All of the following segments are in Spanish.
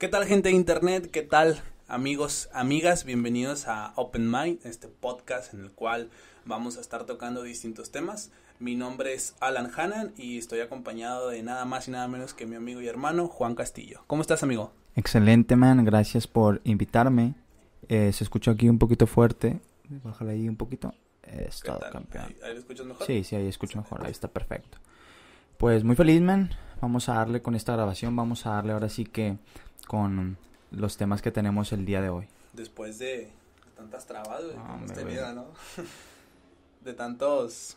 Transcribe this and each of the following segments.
¿Qué tal gente de internet? ¿Qué tal amigos, amigas? Bienvenidos a Open Mind, este podcast en el cual vamos a estar tocando distintos temas. Mi nombre es Alan Hannan y estoy acompañado de nada más y nada menos que mi amigo y hermano Juan Castillo. ¿Cómo estás amigo? Excelente man, gracias por invitarme. Eh, se escucha aquí un poquito fuerte. Bájale ahí un poquito. Es todo campeón. ¿Ahí, ¿Ahí lo escuchas mejor? Sí, sí, ahí escucho mejor, ahí está perfecto. Pues muy feliz, man. Vamos a darle con esta grabación, vamos a darle ahora sí que con los temas que tenemos el día de hoy. Después de tantas trabas güey, que hemos tenido. ¿no? de tantos,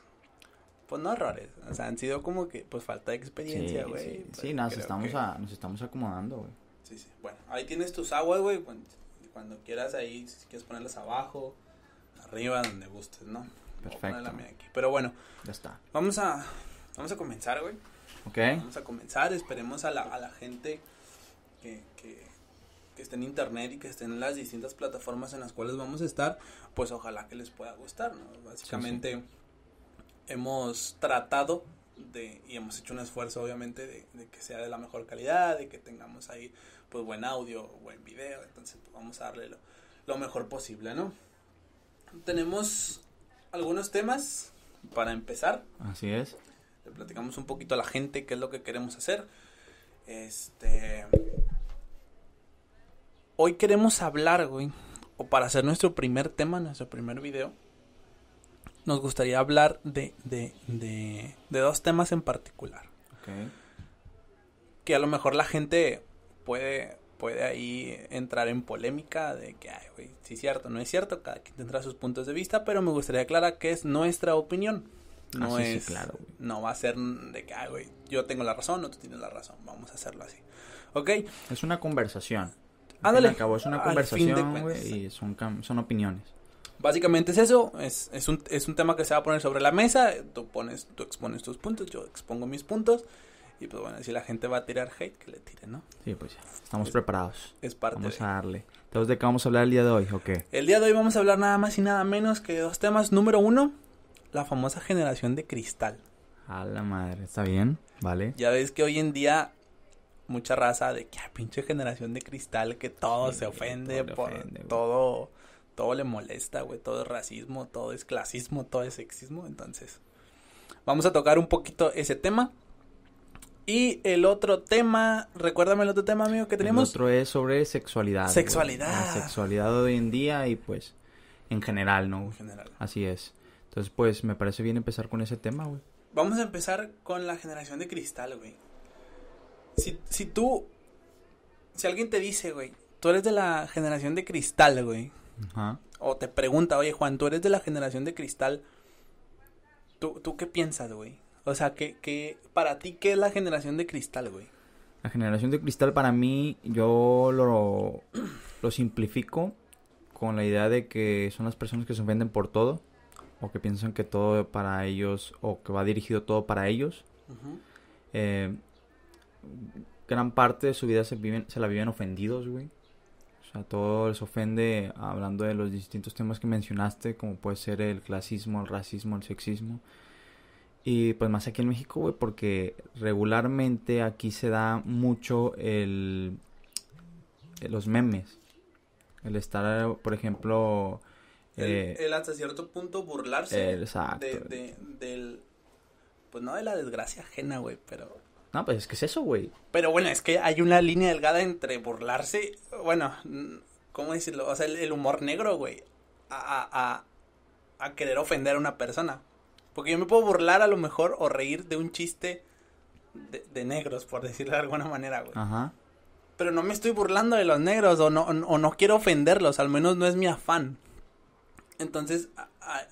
pues no errores, o sea, han sido como que, pues falta de experiencia, sí, güey. sí, pero sí, nos estamos, que- a- nos estamos acomodando, güey. Sí, sí. Bueno, ahí tienes tus aguas, güey. Cuando, cuando quieras ahí, si quieres ponerlas abajo, arriba, donde gustes, ¿no? Voy a poner Perfecto. la mía aquí. Pero bueno, Ya está. vamos a, vamos a comenzar, güey. ¿Ok? Vamos a comenzar. Esperemos a la, a la gente que, que, que esté en internet y que esté en las distintas plataformas en las cuales vamos a estar. Pues ojalá que les pueda gustar, ¿no? Básicamente hemos tratado de, y hemos hecho un esfuerzo obviamente de, de que sea de la mejor calidad, de que tengamos ahí pues buen audio, buen video, entonces pues, vamos a darle lo, lo mejor posible, ¿no? Tenemos algunos temas para empezar, Así es. le platicamos un poquito a la gente qué es lo que queremos hacer. Este. Hoy queremos hablar, güey. O para hacer nuestro primer tema, nuestro primer video. Nos gustaría hablar de, de, de, de dos temas en particular. Ok. Que a lo mejor la gente puede, puede ahí entrar en polémica de que, ay, güey, sí es cierto, no es cierto. Cada quien tendrá sus puntos de vista. Pero me gustaría aclarar que es nuestra opinión. No Ah, sí, es. claro, güey. no va a ser de que, ay, güey, yo tengo la razón o tú tienes la razón. Vamos a hacerlo así. ¿Ok? Es una conversación. Ándale. Al cabo es una conversación, güey, y son, son opiniones. Básicamente es eso. Es, es, un, es un tema que se va a poner sobre la mesa. Tú, pones, tú expones tus puntos, yo expongo mis puntos. Y pues bueno, si la gente va a tirar hate, que le tire, ¿no? Sí, pues ya. Estamos Es- preparados. Es parte Vamos de... a darle. Entonces, ¿de qué vamos a hablar el día de hoy? ¿O qué? El día de hoy vamos a hablar nada más y nada menos que dos temas. Número uno, la famosa generación de cristal. A la madre. ¿Está bien? Vale. Ya ves que hoy en día mucha raza de que "Ah, pinche generación de cristal que todo Sí, se ofende todo le por ofende, todo todo le molesta, güey, todo es racismo, todo es clasismo, todo es sexismo, entonces vamos a tocar un poquito ese tema. Y el otro tema, recuérdame el otro tema, amigo, que tenemos. El otro es sobre sexualidad. güey. Sexualidad. La sexualidad de hoy en día y pues en general, ¿no? En general. Así es. Entonces, pues me parece bien empezar con ese tema, güey. Vamos a empezar con la generación de cristal, güey. Si, si tú, si alguien te dice, güey, tú eres de la generación de cristal, güey, Ajá. o te pregunta, oye Juan, tú eres de la generación de cristal, ¿tú, tú qué piensas, güey? O sea, ¿qué, qué, para ti, ¿qué es la generación de cristal, güey? La generación de cristal para mí, yo lo, lo simplifico con la idea de que son las personas que se ofenden por todo o que piensan que todo para ellos o que va dirigido todo para ellos. Eh, gran parte de su vida se, viven, se la viven ofendidos, güey. O sea, todo les ofende hablando de los distintos temas que mencionaste, como puede ser el clasismo, el racismo, el sexismo. Y pues más aquí en México, güey, porque regularmente aquí se da mucho el los memes. El estar, por ejemplo... El, eh, el hasta cierto punto burlarse exacto. de, de, del, pues no de la desgracia ajena, güey, pero... No, pues es que es eso, güey. Pero bueno, es que hay una línea delgada entre burlarse, bueno, ¿cómo decirlo? O sea, el, el humor negro, güey, a, a, a, querer ofender a una persona. Porque yo me puedo burlar a lo mejor o reír de un chiste de, de negros, por decirlo de alguna manera, güey. Ajá. Pero no me estoy burlando de los negros o no, o no quiero ofenderlos, al menos no es mi afán. Entonces,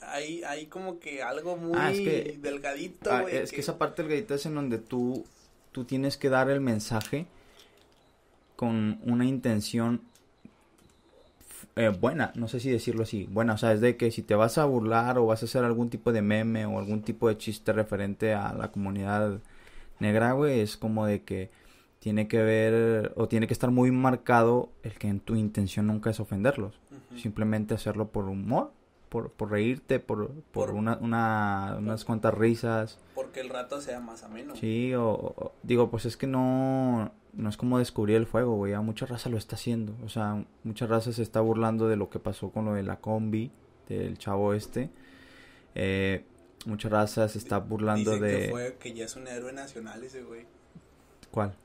hay, hay como que algo muy Ah, es que- delgadito, Ah, güey. es que esa parte del gadito es en donde tú, tú tienes que dar el mensaje con una intención eh, buena, no sé si decirlo así, buena, o sea, es de que si te vas a burlar o vas a hacer algún tipo de meme o algún tipo de chiste referente a la comunidad negra, güey, es como de que tiene que ver o tiene que estar muy marcado el que en tu intención nunca es ofenderlos, simplemente hacerlo por humor, por, por reírte, por, por, Por- una, una, unas cuantas risas. Porque el rato sea más ameno. Sí, o, o- digo, pues es que no, no es como descubrir el fuego, güey. Ya mucha raza lo está haciendo. O sea, mucha raza se está burlando de lo que pasó con lo de la combi, del chavo este. Eh, mucha raza se está burlando Dicen de... Que, fue, que ya es un héroe nacional ese güey. ¿Cuál?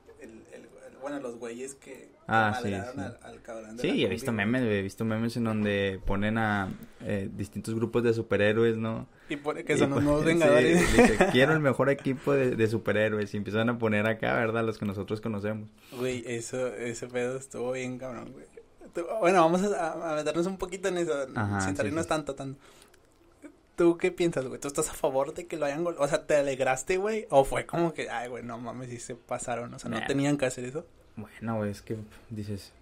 Bueno, los güeyes que, Ah, sí, sí. Al, al cabrón de Sí, he visto memes. He visto memes en donde ponen a eh, distintos grupos de superhéroes, ¿no? Y pone que son los nuevos sí, vengadores. dice, quiero el mejor equipo de, de superhéroes. Y empiezan a poner acá, ¿verdad? Los que nosotros conocemos. Güey, eso, ese pedo estuvo bien cabrón, güey. Bueno, vamos a, a meternos un poquito en eso, Ajá, sin sí, salirnos sí. tanto, tanto. ¿Tú qué piensas, güey? ¿Tú estás a favor de que lo hayan golpeado? O sea, ¿te alegraste, güey? ¿O fue como que, ay, güey, no mames, si se pasaron? O sea, ¿no Nah. tenían que hacer eso? Bueno, güey, es que dices...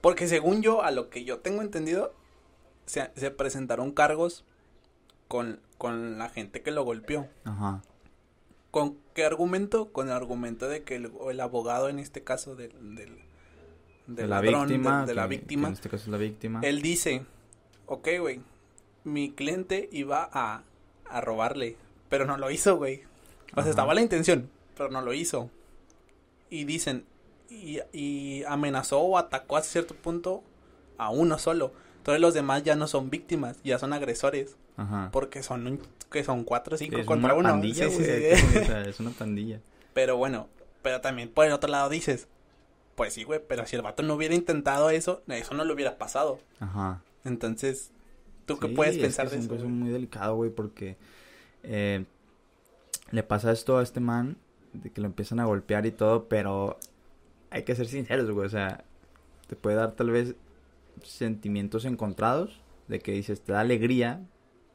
Porque según yo, a lo que yo tengo entendido, se, se presentaron cargos con, con la gente que lo golpeó. Ajá. ¿Con qué argumento? Con el argumento de que el, el abogado, en este caso del, del, del de la ladrón, víctima. de, la que- víctima, en este caso es la víctima. él dice, ok, güey, mi cliente iba a, a robarle, pero no lo hizo, güey. O sea, Ajá. estaba la intención, pero no lo hizo. Y dicen, y, y amenazó o atacó a cierto punto a uno solo. Entonces los demás ya no son víctimas, ya son agresores, Ajá. porque son un- que son cuatro o cinco es contra una uno. pandilla, Sí, sí, es una pandilla. Pero bueno, pero también por el otro lado dices, pues sí, güey, pero si el vato no hubiera intentado eso, eso no le hubiera pasado. Ajá. Entonces, ¿tú qué Sí, puedes es pensar que de es eso? un caso güey? muy delicado, güey, porque eh, le pasa esto a este man, de que lo empiezan a golpear y todo, pero hay que ser sinceros, güey, o sea, te puede dar tal vez sentimientos encontrados, de que dices, te da alegría,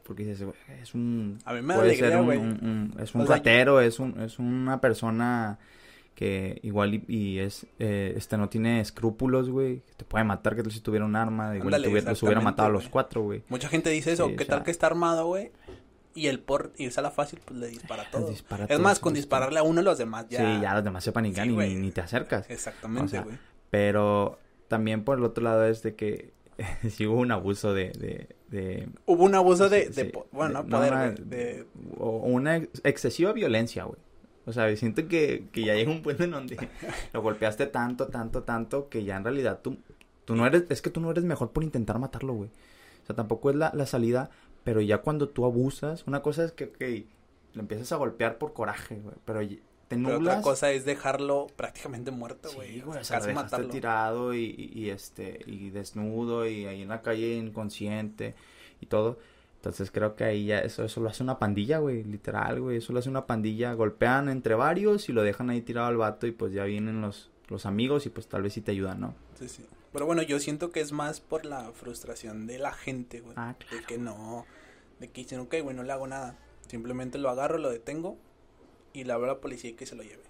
porque dices, güey, es un... A mí me da puede alegría, ser un, güey. un- un- es un O sea, ratero, es, un, es una persona que igual y, y es, eh, este, no tiene escrúpulos, güey, que te puede matar, que si tuviera un arma, igual Ándale, los hubiera matado a los cuatro, güey. Mucha gente dice eso, Sí, ¿qué o tal que está armado, güey? Y el por irse a la fácil, pues le dispara a es más, con dispararle a uno, los demás ya. Sí, ya los demás se panican Sí, y ni, ni te acercas. Exactamente, O sea, güey. Pero también por el otro lado es de que sí hubo un abuso de... de, de Hubo un abuso de, bueno, de- no poder, una- o una ex- excesiva violencia, güey. O sea, siento que, que ya llega un punto en donde lo golpeaste tanto, tanto, tanto, que ya en realidad tú, tú no eres, es que tú no eres mejor por intentar matarlo, güey. O sea, tampoco es la, la salida, pero ya cuando tú abusas, una cosa es que, que lo empiezas a golpear por coraje, güey, pero te pero nublas. otra cosa es dejarlo prácticamente muerto, güey. Sí, güey, o sea, lo casi dejaste matarlo. tirado y, y, y, este, y desnudo y ahí en la calle inconsciente y todo. Entonces creo que ahí ya eso, eso lo hace una pandilla, güey, literal, güey, eso lo hace una pandilla. Golpean entre varios y lo dejan ahí tirado al vato y pues ya vienen los, los amigos y pues tal vez sí te ayudan, ¿no? Sí, sí. Pero bueno, yo siento que es más por la frustración de la gente, güey. Ah, De que no, de que dicen, ok, güey, no le hago nada. Simplemente lo agarro, lo detengo y le hablo a la policía y que se lo lleve.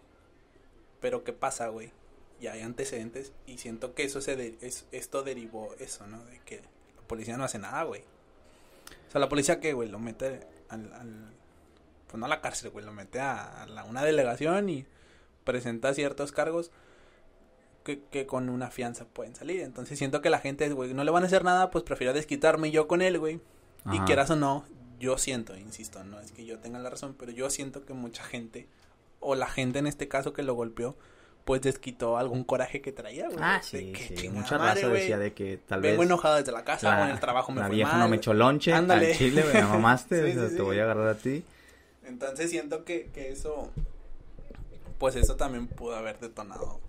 Pero ¿qué pasa, güey? Ya hay antecedentes y siento que eso se de- es, esto derivó eso, ¿no? De que la policía no hace nada, güey. O sea, la policía que, güey, lo mete al, al- pues no a la cárcel, güey, lo mete a, a la- una delegación y presenta ciertos cargos que, que con una fianza pueden salir. Entonces siento que la gente, güey, no le van a hacer nada, pues prefiero desquitarme yo con él, güey. Y quieras o no, yo siento, insisto, no es que yo tenga la razón, pero yo siento que mucha gente, o la gente en este caso que lo golpeó, pues desquitó algún coraje que traía, güey. Ah, sí, que sí. Mucha madre, raza decía de que tal Vengo vez enojado desde la casa o en el trabajo me la fue vieja mal. no me echó lonche al chile, me mamaste, Sí, o sea, sí, te voy a agarrar a ti. Entonces siento que, que eso, pues eso también pudo haber detonado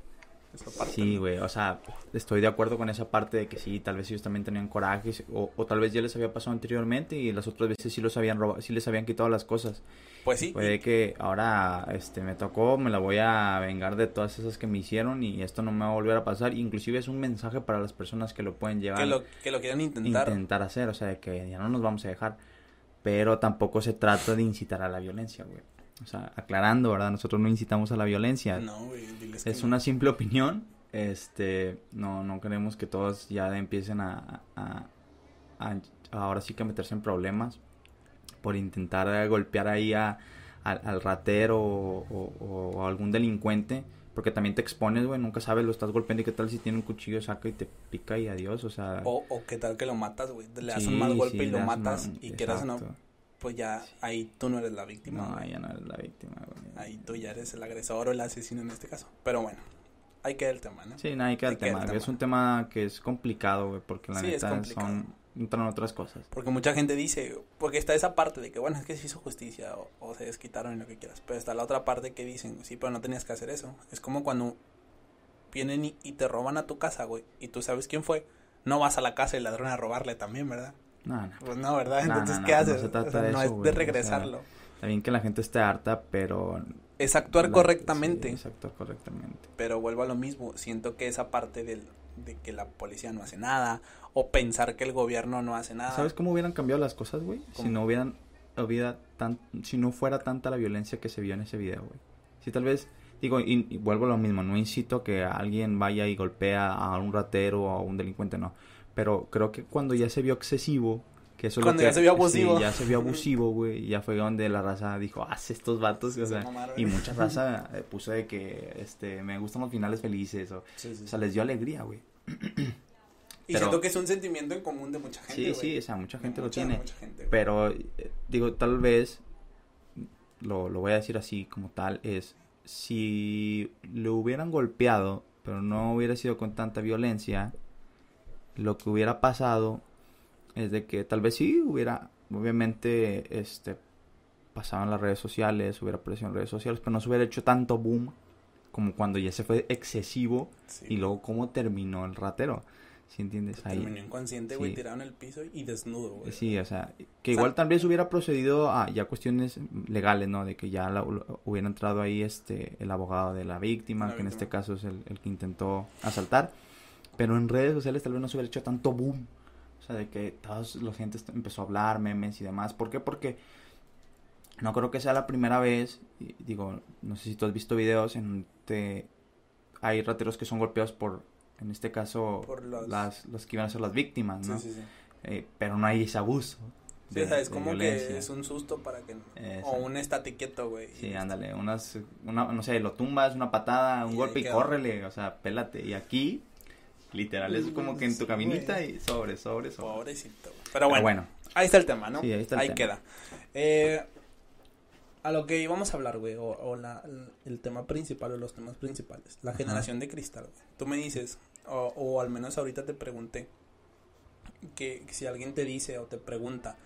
esa parte. Sí, güey, o sea, estoy de acuerdo con esa parte de que sí, tal vez ellos también tenían coraje, o, o tal vez ya les había pasado anteriormente y las otras veces sí los habían robado, sí les habían quitado las cosas. Pues sí, Puede que ahora, este, me tocó, me la voy a vengar de todas esas que me hicieron y esto no me va a volver a pasar. Inclusive es un mensaje para las personas que lo pueden llegar que lo, que lo quieran intentar. intentar hacer, o sea, de que ya no nos vamos a dejar. Pero tampoco se trata de incitar a la violencia, güey. O sea, aclarando, ¿verdad? Nosotros no incitamos a la violencia. No, güey, diles que Es no. una simple opinión. Este, no, no queremos que todos ya empiecen a, a- a- ahora sí que meterse en problemas por intentar golpear ahí a, al- al ratero o, o- algún delincuente. Porque también te expones, güey, nunca sabes, lo estás golpeando y qué tal si tiene un cuchillo, saca y te pica y adiós, o sea... O, o qué tal que lo matas, güey. Le das sí, un mal golpe sí, y lo matas. Y quieras no. Pues ya ahí tú no eres la víctima. No, güey. ya no eres la víctima, güey. Ahí tú ya eres el agresor o el asesino en este caso. Pero bueno, ahí queda el tema, ¿no? Sí, ahí queda el, tema. Es un tema que es complicado, güey, porque la neta son entran otras cosas. Porque mucha gente dice, porque está esa parte de que, bueno, es que se hizo justicia o, se desquitaron en lo que quieras. Pero está la otra parte que dicen, sí, pero no tenías que hacer eso. Es como cuando vienen y, te roban a tu casa, güey, y tú sabes quién fue. No vas a la casa del ladrón a robarle también, ¿verdad? No, no. Pues no, ¿verdad? Entonces, ¿qué haces? No, es de regresarlo. está bien que la gente esté harta, pero... Es actuar correctamente. es actuar correctamente. Pero vuelvo a lo mismo. Siento que esa parte del, de que la policía no hace nada o pensar que el gobierno no hace nada. ¿Sabes cómo hubieran cambiado las cosas, güey? Si no hubieran hubiera tan si no fuera tanta la violencia que se vio en ese video, güey. Si tal vez digo y, vuelvo a lo mismo, no incito que alguien vaya y golpea a un ratero o a un delincuente, no, pero creo que cuando ya se vio excesivo que eso cuando ya se vio abusivo. Sí, ya se vio abusivo, güey. Ya fue donde la raza dijo, ah, estos vatos. O sea, y mucha raza eh, puso de que este, me gustan los finales felices. O, o sea, les dio alegría, güey. Y siento que es un sentimiento en común de mucha gente. Sí, sí, o sea, mucha gente lo tiene. pero, eh, digo, tal vez, lo, lo voy a decir así como tal, es si lo hubieran golpeado, pero no hubiera sido con tanta violencia, lo que hubiera pasado es de que tal vez sí hubiera, obviamente, este, pasaban las redes sociales, hubiera aparecido en redes sociales, pero no se hubiera hecho tanto boom como cuando ya se fue excesivo y luego cómo terminó el ratero. ¿Sí entiendes? Ahí. Terminó inconsciente, güey, tirado en el piso y desnudo, güey. Sí, o sea, que igual tal vez hubiera procedido a ya cuestiones legales, ¿no? De que ya hubiera entrado ahí este el abogado de la víctima, que en este caso es el, el, que intentó asaltar. Pero en redes sociales tal vez no se hubiera hecho tanto boom. O sea, de que toda la gente empezó a hablar, memes y demás. ¿Por qué? Porque no creo que sea la primera vez. Digo, no sé si tú has visto videos en que hay rateros que son golpeados por en este caso, los... Las, los que iban a ser las víctimas, ¿no? Sí, sí, sí. Eh, pero no hay ese abuso. Sí, o sea, es como que es un susto para que... O un estate quieto, güey. Sí, ándale, unas, una, no sé, lo tumbas, una patada, un golpe y córrele, o sea, pélate. Y aquí, literal, es como que en tu caminita y sobre, sobre, sobre. Pobrecito. Pero bueno, bueno, ahí está el tema, ¿no? Sí, ahí está el ahí queda. Eh, a lo que íbamos a hablar, güey, o, la, el tema principal o los temas principales, la generación de cristal, güey. Tú me dices, o, o, al menos ahorita te pregunté, que, si alguien te dice o te pregunta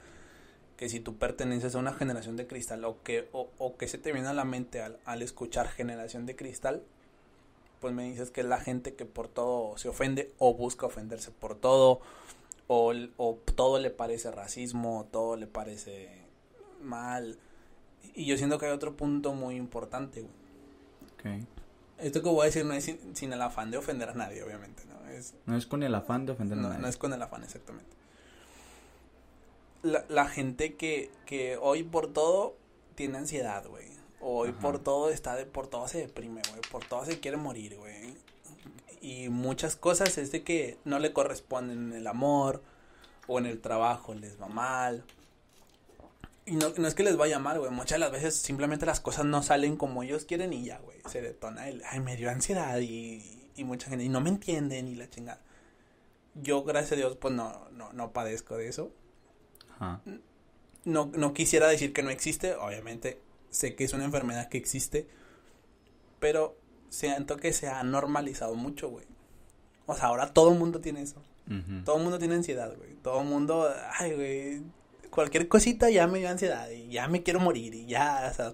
que si tú perteneces a una generación de cristal o que, o, que se te viene a la mente al, al escuchar generación de cristal, pues me dices que es la gente que por todo se ofende o busca ofenderse por todo, o, o todo le parece racismo, todo le parece mal y yo siento que hay otro punto muy importante, Okay. Esto que voy a decir no es sin, el afán de ofender a nadie, obviamente, ¿no? Es, no es con el afán de ofender a nadie. No es con el afán, exactamente. La, la gente que, que hoy por todo tiene ansiedad, güey. Hoy por todo está de, por todo se deprime, güey. Por todo se quiere morir, güey. Y muchas cosas es de que no le corresponden en el amor o en el trabajo les va mal y no, no es que les vaya mal, güey. Muchas de las veces simplemente las cosas no salen como ellos quieren y ya, güey. Se detona el, ay, me dio ansiedad y, y mucha gente, y no me entienden y la chingada. Yo, gracias a Dios, pues no, no, no padezco de eso. Ajá. No, no quisiera decir que no existe, obviamente sé que es una enfermedad que existe, pero siento que se ha normalizado mucho, güey. O sea, ahora todo el mundo tiene eso. Todo el mundo tiene ansiedad, güey. Todo el mundo, ay, güey, cualquier cosita ya me dio ansiedad y ya me quiero morir y ya, o sea,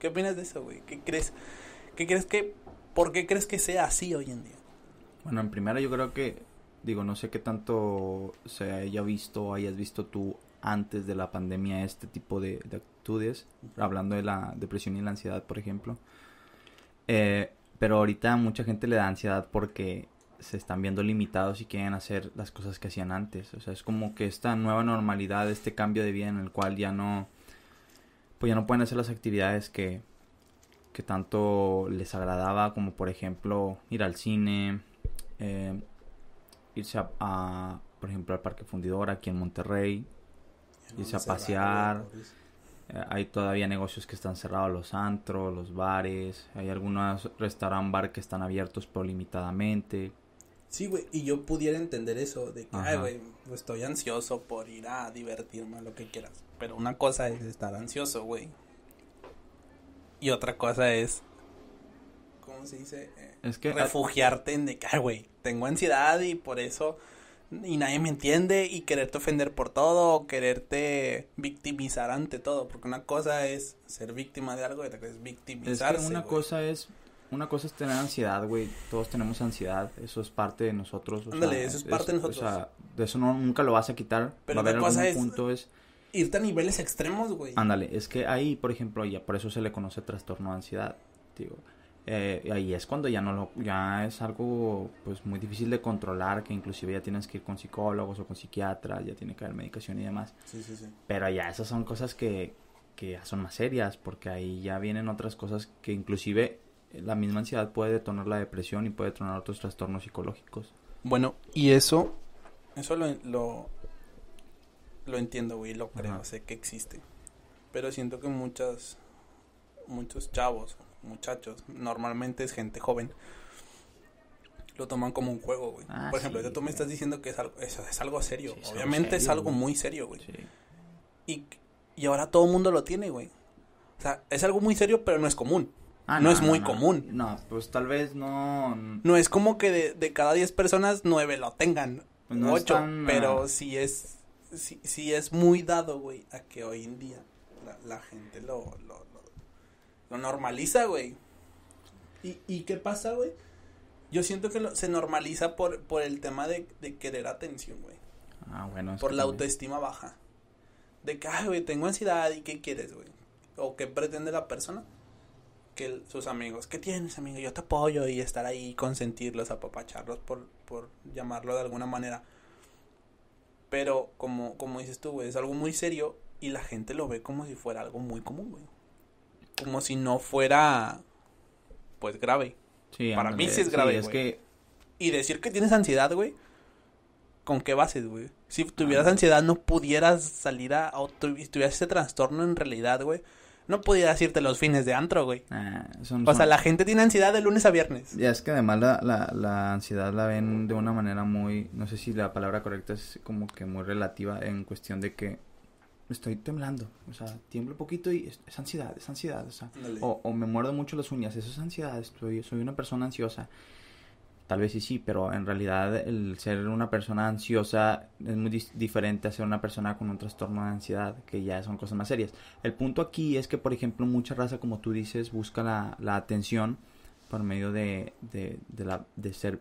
¿qué opinas de eso, güey? ¿Qué crees? ¿Qué crees que, por qué crees que sea así hoy en día? Bueno, en primera yo creo que, digo, no sé qué tanto se haya visto o hayas visto tú antes de la pandemia este tipo de, actitudes, hablando de la depresión y la ansiedad, por ejemplo. Eh, pero ahorita mucha gente le da ansiedad porque se están viendo limitados y quieren hacer las cosas que hacían antes. O sea, es como que esta nueva normalidad, este cambio de vida en el cual ya no, pues ya no pueden hacer las actividades que, que tanto les agradaba, como por ejemplo ir al cine, eh, irse a, por ejemplo, al Parque Fundidor aquí en Monterrey, irse a pasear. Eh, hay todavía negocios que están cerrados, los antros, los bares, hay algunos restaurantes bar que están abiertos pero limitadamente. Sí, güey, y yo pudiera entender eso, de que, ay, güey, estoy ansioso por ir a divertirme, lo que quieras. Pero una cosa es estar ansioso, güey. Y otra cosa es ¿cómo se dice? Eh, Es que- refugiarte en de que, "Ay, güey, tengo ansiedad y por eso y nadie me entiende y quererte ofender por todo o quererte victimizar ante todo, porque una cosa es ser víctima de algo y otra cosa es Es victimizarse. que una güey. cosa es una cosa es tener ansiedad, güey. Todos tenemos ansiedad. Eso es parte de nosotros. o Ándale, sea, eso es parte de nosotros. O sea, de eso no, nunca lo vas a quitar. Pero Va a haber una cosa es- punto es... irte a niveles extremos, güey. Ándale, es que ahí, por ejemplo, ya por eso se le conoce trastorno de ansiedad, digo. Eh, ahí es cuando ya no lo, ya es algo pues muy difícil de controlar, que inclusive ya tienes que ir con psicólogos o con psiquiatras, ya tiene que haber medicación y demás. Sí, sí, sí. Pero ya esas son cosas que, que ya son más serias, porque ahí ya vienen otras cosas que inclusive la misma ansiedad puede detonar la depresión y puede detonar otros trastornos psicológicos. Bueno, y eso, eso lo, lo, lo entiendo, güey, lo creo, Ajá. sé que existe. Pero siento que muchas, muchos chavos, muchachos, normalmente es gente joven, lo toman como un juego, güey. Ah, Por ejemplo, sí, tú me estás diciendo que es algo, eso es algo serio. Sí, es algo Obviamente es algo güey. muy serio, güey. Sí. Y, y ahora todo el mundo lo tiene, güey. O sea, es algo muy serio, pero no es común. Ah, No es muy común. No, pues tal vez no... No es como que de, de cada 10 personas, 9 lo tengan. Pues no es ocho, tan, pero ah, sí es sí, sí es muy dado, güey, a que hoy en día la, la gente lo, lo, lo, normaliza, güey. ¿Y, ¿Y qué pasa, güey? Yo siento que lo- se normaliza por, por el tema de, de querer atención, güey. Ah, bueno. Por la también- autoestima baja. De que, ay, güey, tengo ansiedad y ¿qué quieres, güey? ¿O qué pretende la persona? Que el- sus amigos, ¿qué tienes, amigo? Yo te apoyo y estar ahí, consentirlos, apapacharlos, por, por llamarlo de alguna manera. Pero, como, como dices tú, güey, es algo muy serio y la gente lo ve como si fuera algo muy común, güey. Como si no fuera, pues, grave. Sí, para mí sí es grave, es güey. que Y decir que tienes ansiedad, güey, ¿con qué bases, güey? Si tuvieras Ah. ansiedad, no pudieras salir a... o tu- si tuvieras ese trastorno en realidad, güey, no pudieras irte los fines de antro, güey. ah, son- O sea, la gente tiene ansiedad de lunes a viernes. Ya es que además la, la, la ansiedad la ven de una manera muy, no sé si la palabra correcta es como que muy relativa en cuestión de que estoy temblando, o sea, tiemblo un poquito y es, es ansiedad, es ansiedad, o sea, o, o me muerdo mucho las uñas, eso es ansiedad, soy, soy una persona ansiosa. Tal vez sí, sí, pero en realidad el ser una persona ansiosa es muy diferente a ser una persona con un trastorno de ansiedad, que ya son cosas más serias. El punto aquí es que, por ejemplo, mucha raza, como tú dices, busca la, la atención por medio de, de, de, la, de ser...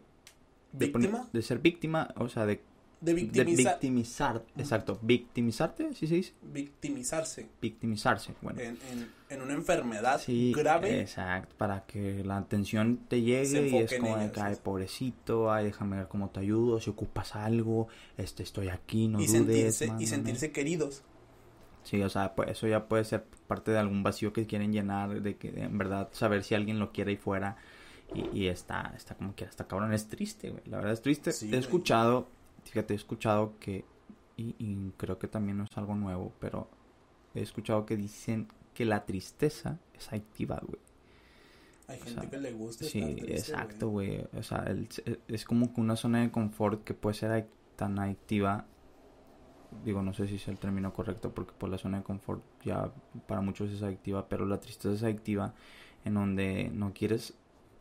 De, de ser víctima, o sea, de, De de victimizar, victimizar, exacto, victimizarte, ¿sí se dice? victimizarse Victimizarse, bueno. en, en, en una enfermedad Sí, grave. exacto, para que la atención te llegue y es como de que, ay, pobrecito, ay, déjame ver cómo te ayudo, si ocupas algo, este, estoy aquí, no y dudes. sentirse, y sentirse queridos. Sí, o sea, pues eso ya puede ser parte de algún vacío que quieren llenar, de que en verdad saber si alguien lo quiere ahí fuera y, y está, está como que hasta cabrón, es triste, güey, la verdad es triste. Sí, he güey. escuchado, fíjate, he escuchado que, y, y creo que también no es algo nuevo, pero he escuchado que dicen que la tristeza es adictiva, güey. Hay O gente sea, que le gusta Sí, estar triste, exacto, güey. O sea, el- es como que una zona de confort que puede ser tan adictiva. Digo, no sé si es el término correcto porque por la zona de confort ya para muchos es adictiva, pero la tristeza es adictiva en donde no quieres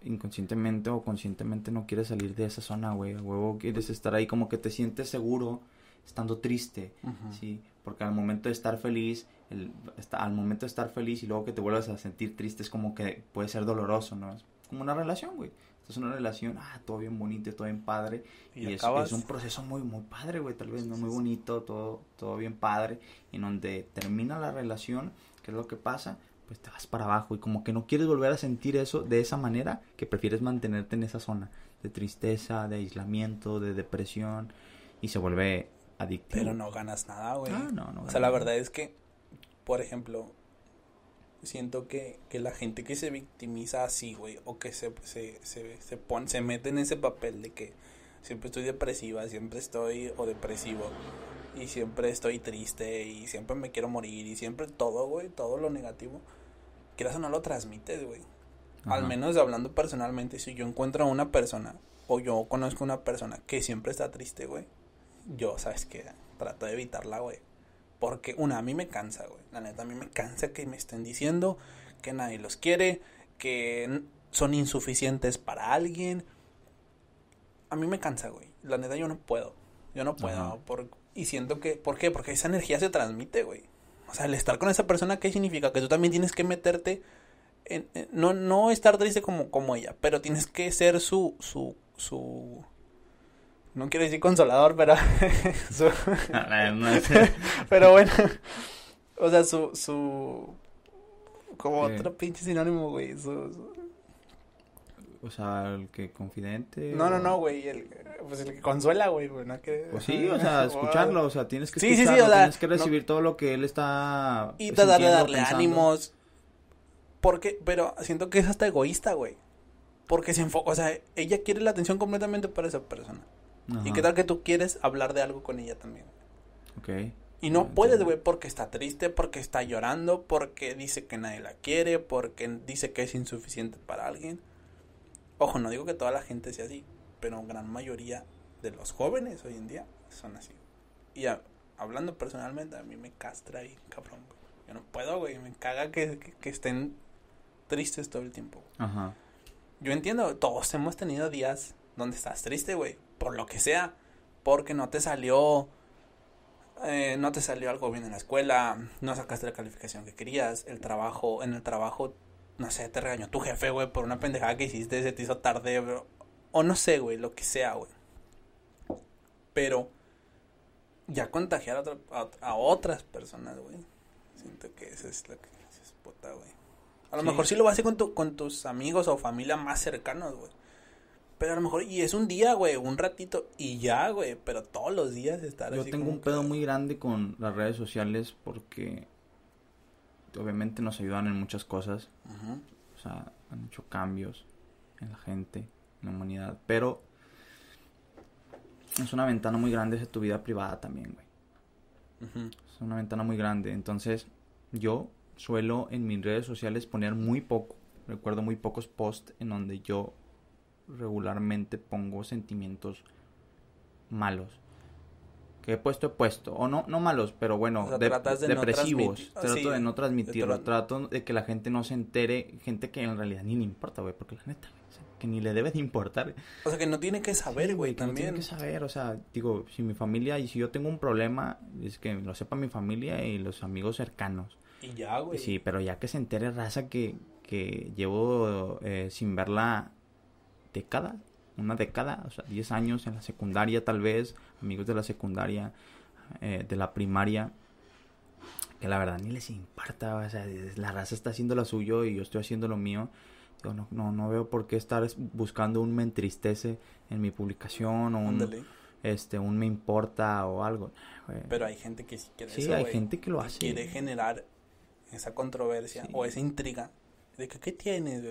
inconscientemente o conscientemente no quieres salir de esa zona, güey. Huevo quieres estar ahí como que te sientes seguro estando triste. Sí, porque al momento de estar feliz, el, está- al momento de estar feliz y luego que te vuelvas a sentir triste es como que puede ser doloroso, ¿no? Es como una relación, güey. Es una relación, ah, todo bien bonito, todo bien padre. Y, Y, es, acabas es un proceso muy, muy padre, güey, tal vez, ¿no? Muy bonito, todo, todo bien padre. En donde termina la relación, ¿qué es lo que pasa? Pues te vas para abajo y como que no quieres volver a sentir eso de esa manera, que prefieres mantenerte en esa zona de tristeza, de aislamiento, de depresión y se vuelve adictivo. Pero no ganas nada, güey. Ah, no, no O sea, la verdad es que, por ejemplo, siento que, que la gente que se victimiza así, güey, o que se, se, se, se, se mete en ese papel de que siempre estoy depresiva, siempre estoy, o depresivo, y siempre estoy triste, y siempre me quiero morir, y siempre todo, güey, todo lo negativo, quieras o no lo transmites, güey. Al menos hablando personalmente, si yo encuentro a una persona, o yo conozco a una persona que siempre está triste, güey, yo, ¿sabes qué? Trato de evitarla, güey. Porque, una, a mí me cansa, güey. La neta, a mí me cansa que me estén diciendo que nadie los quiere, que son insuficientes para alguien. A mí me cansa, güey. La neta yo no puedo. Yo no puedo. Ajá. Por, y siento que, ¿por qué? Porque esa energía se transmite, güey. O sea, el estar con esa persona, ¿qué significa? Que tú también tienes que meterte en, en- no, no estar triste como, como ella, pero tienes que ser su, su, su, no quiero decir consolador, pero, su- No es- pero bueno, o sea, su, su, como ¿Qué? otro pinche sinónimo, güey, su- su- o sea, el que confidente. no, no, o- no, güey, el, pues el que consuela, güey, güey, no que... Pues sí, o sea, escucharlo, o sea, tienes que Sí, sí, sí, escucharlo, o sea, tienes que no- recibir todo lo que él está Y tratar de darle pensando. ánimos. Porque, pero siento que es hasta egoísta, güey. Porque se enfoca, o sea, ella quiere la atención completamente para esa persona. ¿Y qué tal que tú quieres hablar de algo con ella también? ok. Y no puedes, güey, porque está triste, porque está llorando, porque dice que nadie la quiere, porque dice que es insuficiente para alguien. Ojo, no digo que toda la gente sea así, pero gran mayoría de los jóvenes hoy en día son así. Y a- hablando personalmente, a mí me castra ahí, cabrón. güey. Yo no puedo, güey, me caga que, que- que estén tristes todo el tiempo. Ajá. Yo entiendo, todos hemos tenido días donde estás triste, güey, por lo que sea, porque no te salió, eh, no te salió algo bien en la escuela, no sacaste la calificación que querías, el trabajo, en el trabajo, no sé, te regañó tu jefe, güey, por una pendejada que hiciste, se te hizo tarde, bro, o no sé, güey, lo que sea, güey. Pero ya contagiar a, otra- a, a otras personas, güey, siento que eso es lo que dices, puta, güey. A lo Sí. mejor sí lo vas a hacer con, tu, con tus amigos o familia más cercanos, güey. Pero a lo mejor, y es un día, güey, un ratito, y ya, güey, pero todos los días estar Yo así tengo un pedo que- muy grande con las redes sociales porque obviamente nos ayudan en muchas cosas. O sea, han hecho cambios en la gente, en la humanidad. Pero es una ventana muy grande hacia tu vida privada también, güey. Es una ventana muy grande. Entonces, yo suelo en mis redes sociales poner muy poco. Recuerdo muy pocos posts en donde yo regularmente pongo sentimientos malos. Que he puesto, he puesto. O no, no malos, pero bueno, O sea, de- tratas de no depresivos. trato sí, de no transmitirlo. tra- Trato de que la gente no se entere. Gente que en realidad ni le importa, güey. Porque la neta, o sea, que ni le debe de importar. O sea, que no tiene que saber, Sí, güey, que no también. tiene que saber, o sea, digo, si mi familia y si yo tengo un problema, es que lo sepa mi familia y los amigos cercanos. Y ya, güey. Sí, pero ya que se entere raza que, que llevo eh, sin verla década, una década, o sea, 10 años en la secundaria tal vez, amigos de la secundaria, eh, de la primaria, que la verdad ni les importa, o sea, la raza está haciendo lo suyo y yo estoy haciendo lo mío. No, no, no veo por qué estar es- buscando un me entristece en mi publicación o un, Ándale. este, un me importa o algo. Pero hay gente que sí quiere Sí, eso, hay gente que lo que hace. Quiere generar esa controversia Sí. o esa intriga de que, ¿qué tienes?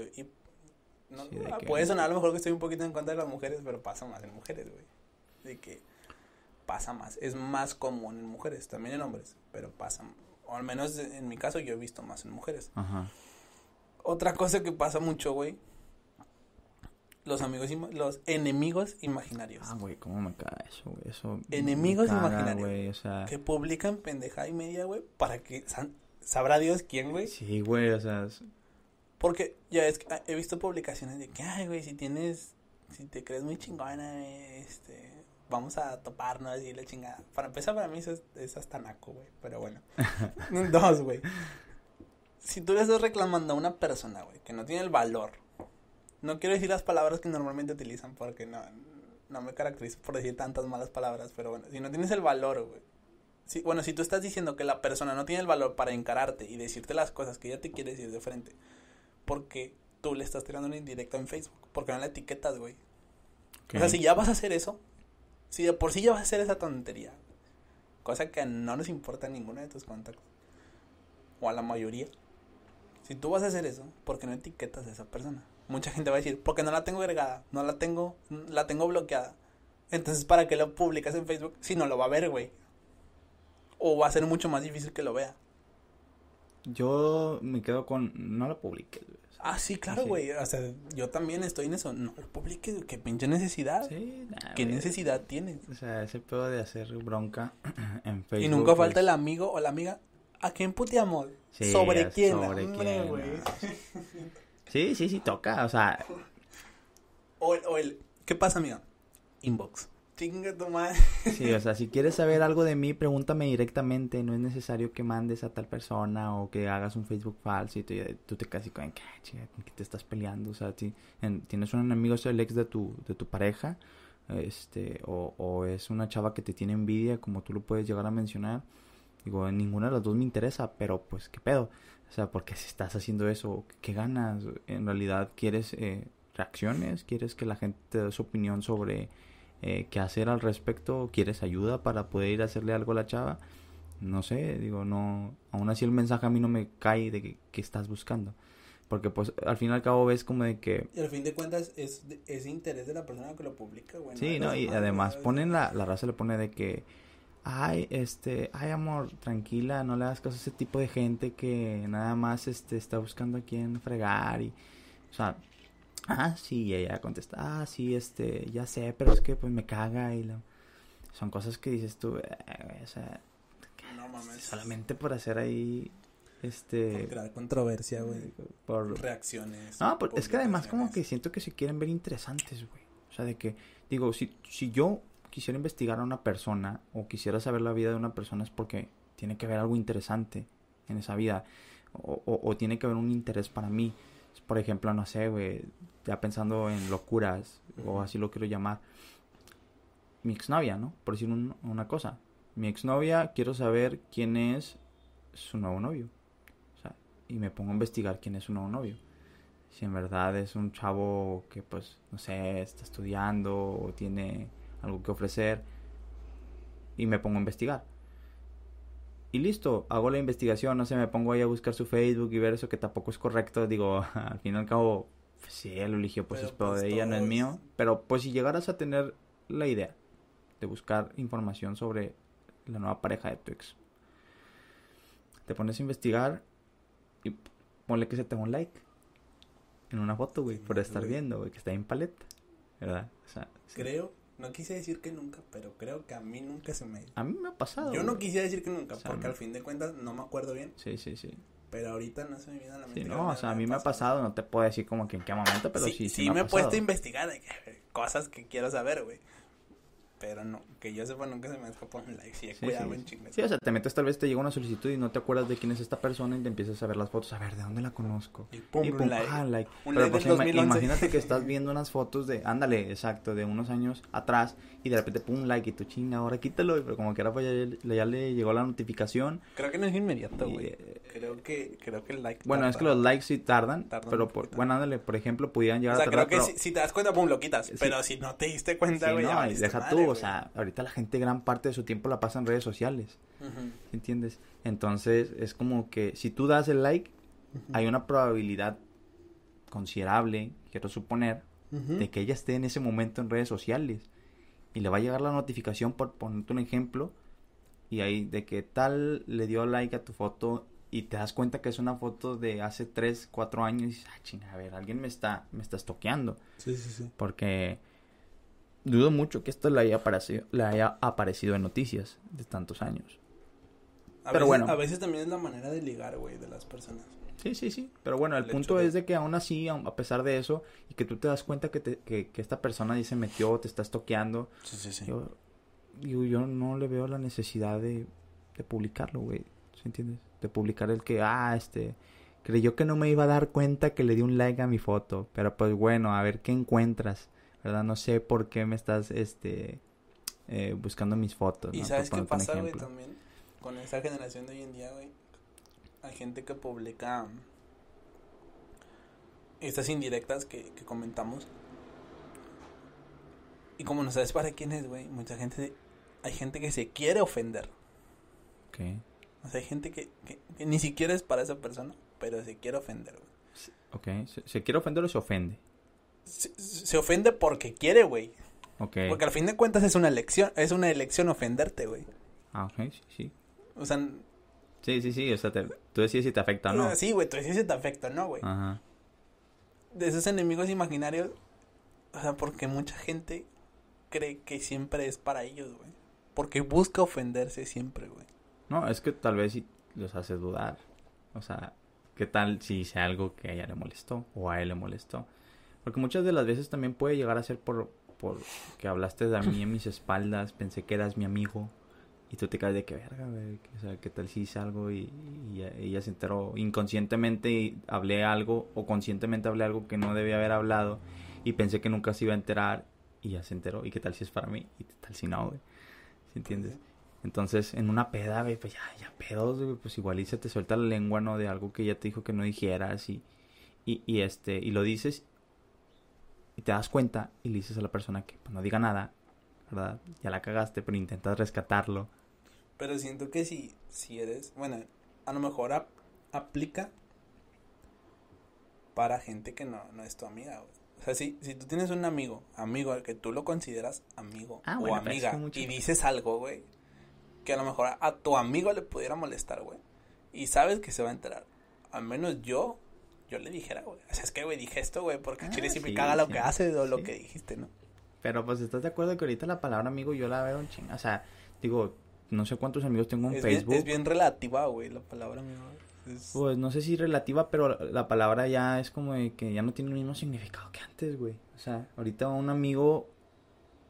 No, Sí, que- Puede sonar a lo mejor que estoy un poquito en contra de las mujeres, pero pasa más en mujeres, güey. De que pasa más. Es más común en mujeres, también en hombres, pero pasa. O al menos en mi caso yo he visto más en mujeres. Ajá. Otra cosa que pasa mucho, güey. Los amigos, los enemigos imaginarios. Ah, güey, cómo me caga eso, güey. Eso me Enemigos caga, imaginarios. güey, o sea, Que publican pendejada y media, güey, para que sabrá Dios quién, güey. sí, güey, o sea, Porque ya es que ah, he visto publicaciones de que, ay, güey, si tienes, si te crees muy chingona, este, vamos a toparnos y la chingada. Para empezar, para mí eso es, es hasta naco, güey, pero bueno. Dos, güey. Si tú le estás reclamando a una persona, güey, que no tiene el valor, no quiero decir las palabras que normalmente utilizan porque no, no me caracterizo por decir tantas malas palabras, pero bueno, si no tienes el valor, güey. Si, bueno, si tú estás diciendo que la persona no tiene el valor para encararte y decirte las cosas que ella te quiere decir de frente, porque tú le estás tirando una indirecta en Facebook, porque no la etiquetas, güey. O sea, si ya vas a hacer eso, si de por sí ya vas a hacer esa tontería, cosa que no nos importa a ninguno de tus contactos, o a la mayoría, si tú vas a hacer eso, ¿por qué no etiquetas a esa persona? Mucha gente va a decir, porque no la tengo agregada, no la tengo, la tengo bloqueada. Entonces, ¿para qué lo publicas en Facebook si no lo va a ver, güey? O va a ser mucho más difícil que lo vea. Yo me quedo con, no lo publiques, güey. Ah, sí, claro, güey. O sea, yo también estoy en eso. No lo publiques, qué pinche necesidad. Sí, nah, ¿Qué necesidad tienes? O sea, ese pedo de hacer bronca en Facebook. Y nunca falta pues, el amigo o la amiga. ¿A quién puteamos? sí, ¿Sobre quién? Sobre quién, güey. Sí, sí, sí, toca, o sea. O el, o el, ¿qué pasa, amiga? Inbox. Chinga tu madre. Sí, o sea, si quieres saber algo de mí, pregúntame directamente. No es necesario que mandes a tal persona o que hagas un Facebook falso y tú, tú te casi con ¿qué, chica, ¿con qué te estás peleando? O sea, en- tienes un enemigo, es el ex de tu, de tu pareja, este, o, es una chava que te tiene envidia, como tú lo puedes llegar a mencionar. Digo, ninguna de las dos me interesa, pero pues, ¿qué pedo? O sea, porque si estás haciendo eso, ¿qué ganas? En realidad, ¿quieres eh, reacciones? ¿Quieres que la gente te dé su opinión sobre eh, qué hacer al respecto? ¿Quieres ayuda para poder ir a hacerle algo a la chava? No sé, digo, no. Aún así el mensaje a mí no me cae de que, que estás buscando. Porque pues al fin y al cabo ves como de que... Y al fin de cuentas es, es interés de la persona que lo publica, güey. Sí, de ¿no? Y demás, además ponen la, la raza le pone de que, ay, este, ay amor, tranquila, no le hagas caso a ese tipo de gente que nada más, este, está buscando a quién fregar y, o sea, ah, sí, y ella contesta, ah, sí, este, ya sé, pero es que pues me caga y la... son cosas que dices tú, eh, o sea, No mames. solamente por hacer ahí, este, Por crear controversia, güey. por Reacciones. no, pues es que además como que siento que se quieren ver interesantes, güey. O sea, de que, digo, si, si yo quisiera investigar a una persona o quisiera saber la vida de una persona es porque tiene que haber algo interesante en esa vida o, o- o tiene que haber un interés para mí. Por ejemplo, no sé, güey, ya pensando en locuras o así lo quiero llamar. Mi exnovia, ¿no? Por decir un- una cosa. Mi exnovia, quiero saber quién es su nuevo novio. O sea, y me pongo a investigar quién es su nuevo novio si en verdad es un chavo que pues no sé está estudiando o tiene algo que ofrecer y me pongo a investigar y listo hago la investigación no sé me pongo ahí a buscar su Facebook y ver eso que tampoco es correcto digo al fin y al cabo pues, si lo eligió pues Pero, es pedo pues, de ella no es mío pero pues si llegaras a tener la idea de buscar información sobre la nueva pareja de tu ex te pones a investigar y ponle que se te un like en una foto, güey, por estar viendo, güey, que está en paleta, ¿verdad? O sea, sí. Creo, no quise decir que nunca, pero creo que a mí nunca se me... a mí me ha pasado. Yo no quisiera decir que nunca, O sea, porque al fin de cuentas no me acuerdo bien, Sí, sí, sí. pero ahorita no se me viene a la mente. Sí, no, o sea, a mí me ha pasado, no te puedo decir como que en qué momento, pero sí, sí, sí, me, me he puesto a investigar de que- cosas que quiero saber, güey. Pero no, que yo sepa nunca se me escapó un like. Sí, he Sí, cuidado sí. en chingas. Sí, o sea, te metes, tal vez te llega una solicitud y no te acuerdas de quién es esta persona y te empiezas a ver las fotos, a ver, ¿de dónde la conozco? Y pum, y un pum, like. ah, like. Un Pero like pues del ima- 2011. imagínate que estás viendo unas fotos de, ándale, exacto, de unos años atrás y de repente pum, like y tu chinga, ahora quítalo, pero como que ahora pues ya, ya le llegó la notificación. Creo que no es inmediato, güey. eh, Creo que, creo que el like. Bueno, es que los likes sí tardan, Tardan pero por, bueno, ándale, por ejemplo, pudieran O llegar sea, a creo tardar, que pero- si, si te das cuenta, pum, lo quitas. Pero si no te diste cuenta, güey, no, deja tú, o sea, ahorita la gente gran parte de su tiempo la pasa en redes sociales, Ujú, ¿entiendes? Entonces, es como que si tú das el like, ujú. hay una probabilidad considerable, quiero suponer, Ujú. de que ella esté en ese momento en redes sociales y le va a llegar la notificación por ponerte un ejemplo y ahí de que tal le dio like a tu foto y te das cuenta que es una foto de hace 3, 4 años y dices, ah, chinga, a ver, alguien me está, me está estoqueando. Sí, sí, sí. Porque dudo mucho que esto le haya aparecido, le haya aparecido en noticias de tantos años. A Pero veces, bueno. A veces también es la manera de ligar, güey, de las personas. Sí, sí, sí. Pero bueno, el, El punto de- es de que aún así, a pesar de eso, y que tú te das cuenta que, te- que, que esta persona ahí se metió, te está estoqueando, Sí, sí, sí. yo, digo, yo no le veo la necesidad de, de publicarlo, güey. ¿Sí entiendes? De publicar el que, ah, este, creyó que no me iba a dar cuenta que le di un like a mi foto. Pero pues bueno, a ver qué encuentras, ¿verdad? No sé por qué me estás, este, eh, buscando mis fotos. ¿Y ¿no? sabes qué pasa, güey, también? Con esa generación de hoy en día, güey. Hay gente que publica estas indirectas que, que comentamos. Y como no sabes para quién es, güey, mucha gente... Hay gente que se quiere ofender. Ok. O sea, hay gente que, que, que ni siquiera es para esa persona, pero se quiere ofender, güey. Ok. ¿Se, se quiere ofender o se ofende? Se, se ofende porque quiere, güey. Ok. Porque al fin de cuentas es una elección, es una elección ofenderte, güey. Ah, ok, sí, sí. O sea, Sí, sí, sí, o sea, te- tú decides si te afecta o no. sí, güey, tú dices si te afecta, ¿no, güey? Ajá. de esos enemigos imaginarios, o sea, porque mucha gente cree que siempre es para ellos, güey. Porque busca ofenderse siempre, güey. No, es que tal vez sí los hace dudar. O sea, ¿Qué tal si hice algo que a ella le molestó o a él le molestó? Porque muchas de las veces también puede llegar a ser por, por que hablaste de mí en mis espaldas, pensé que eras mi amigo y tú te caes de que verga, güey. O sea, ¿qué tal si hice algo y, ella se enteró inconscientemente y hablé algo o conscientemente hablé algo que no debía haber hablado y pensé que nunca se iba a enterar y ya se enteró? ¿Y qué tal si es para mí? ¿Y qué tal si no, güey? ¿Sí entiendes? Entonces, en una peda, güey, pues ya, ya pedos, güey, pues igual y se te suelta la lengua, ¿no? De algo que ella te dijo que no dijeras y, y, y este, y lo dices y te das cuenta y le dices a la persona que pues, no diga nada, ¿verdad? Ya la cagaste, pero intentas rescatarlo. Pero siento que si, si eres, bueno, a lo mejor aplica para gente que no, no es tu amiga, O sea, si, si tú tienes un amigo, amigo al que tú lo consideras amigo ah, o amiga, y dices algo, güey, que a lo mejor a, tu amigo le pudiera molestar, güey, y sabes que se va a enterar, al menos yo, yo le dijera, güey, o sea, es que, güey, dije esto, güey, porque ah, Chile siempre caga lo que hace o lo que dijiste, ¿no? Pero pues estás de acuerdo que ahorita la palabra amigo yo la veo un ching, o sea, digo, no sé cuántos amigos tengo en Facebook. es bien relativa, güey, la palabra amigo. Pues no sé si relativa, pero la palabra ya es como de que ya no tiene el mismo significado que antes, güey. O sea, ahorita un amigo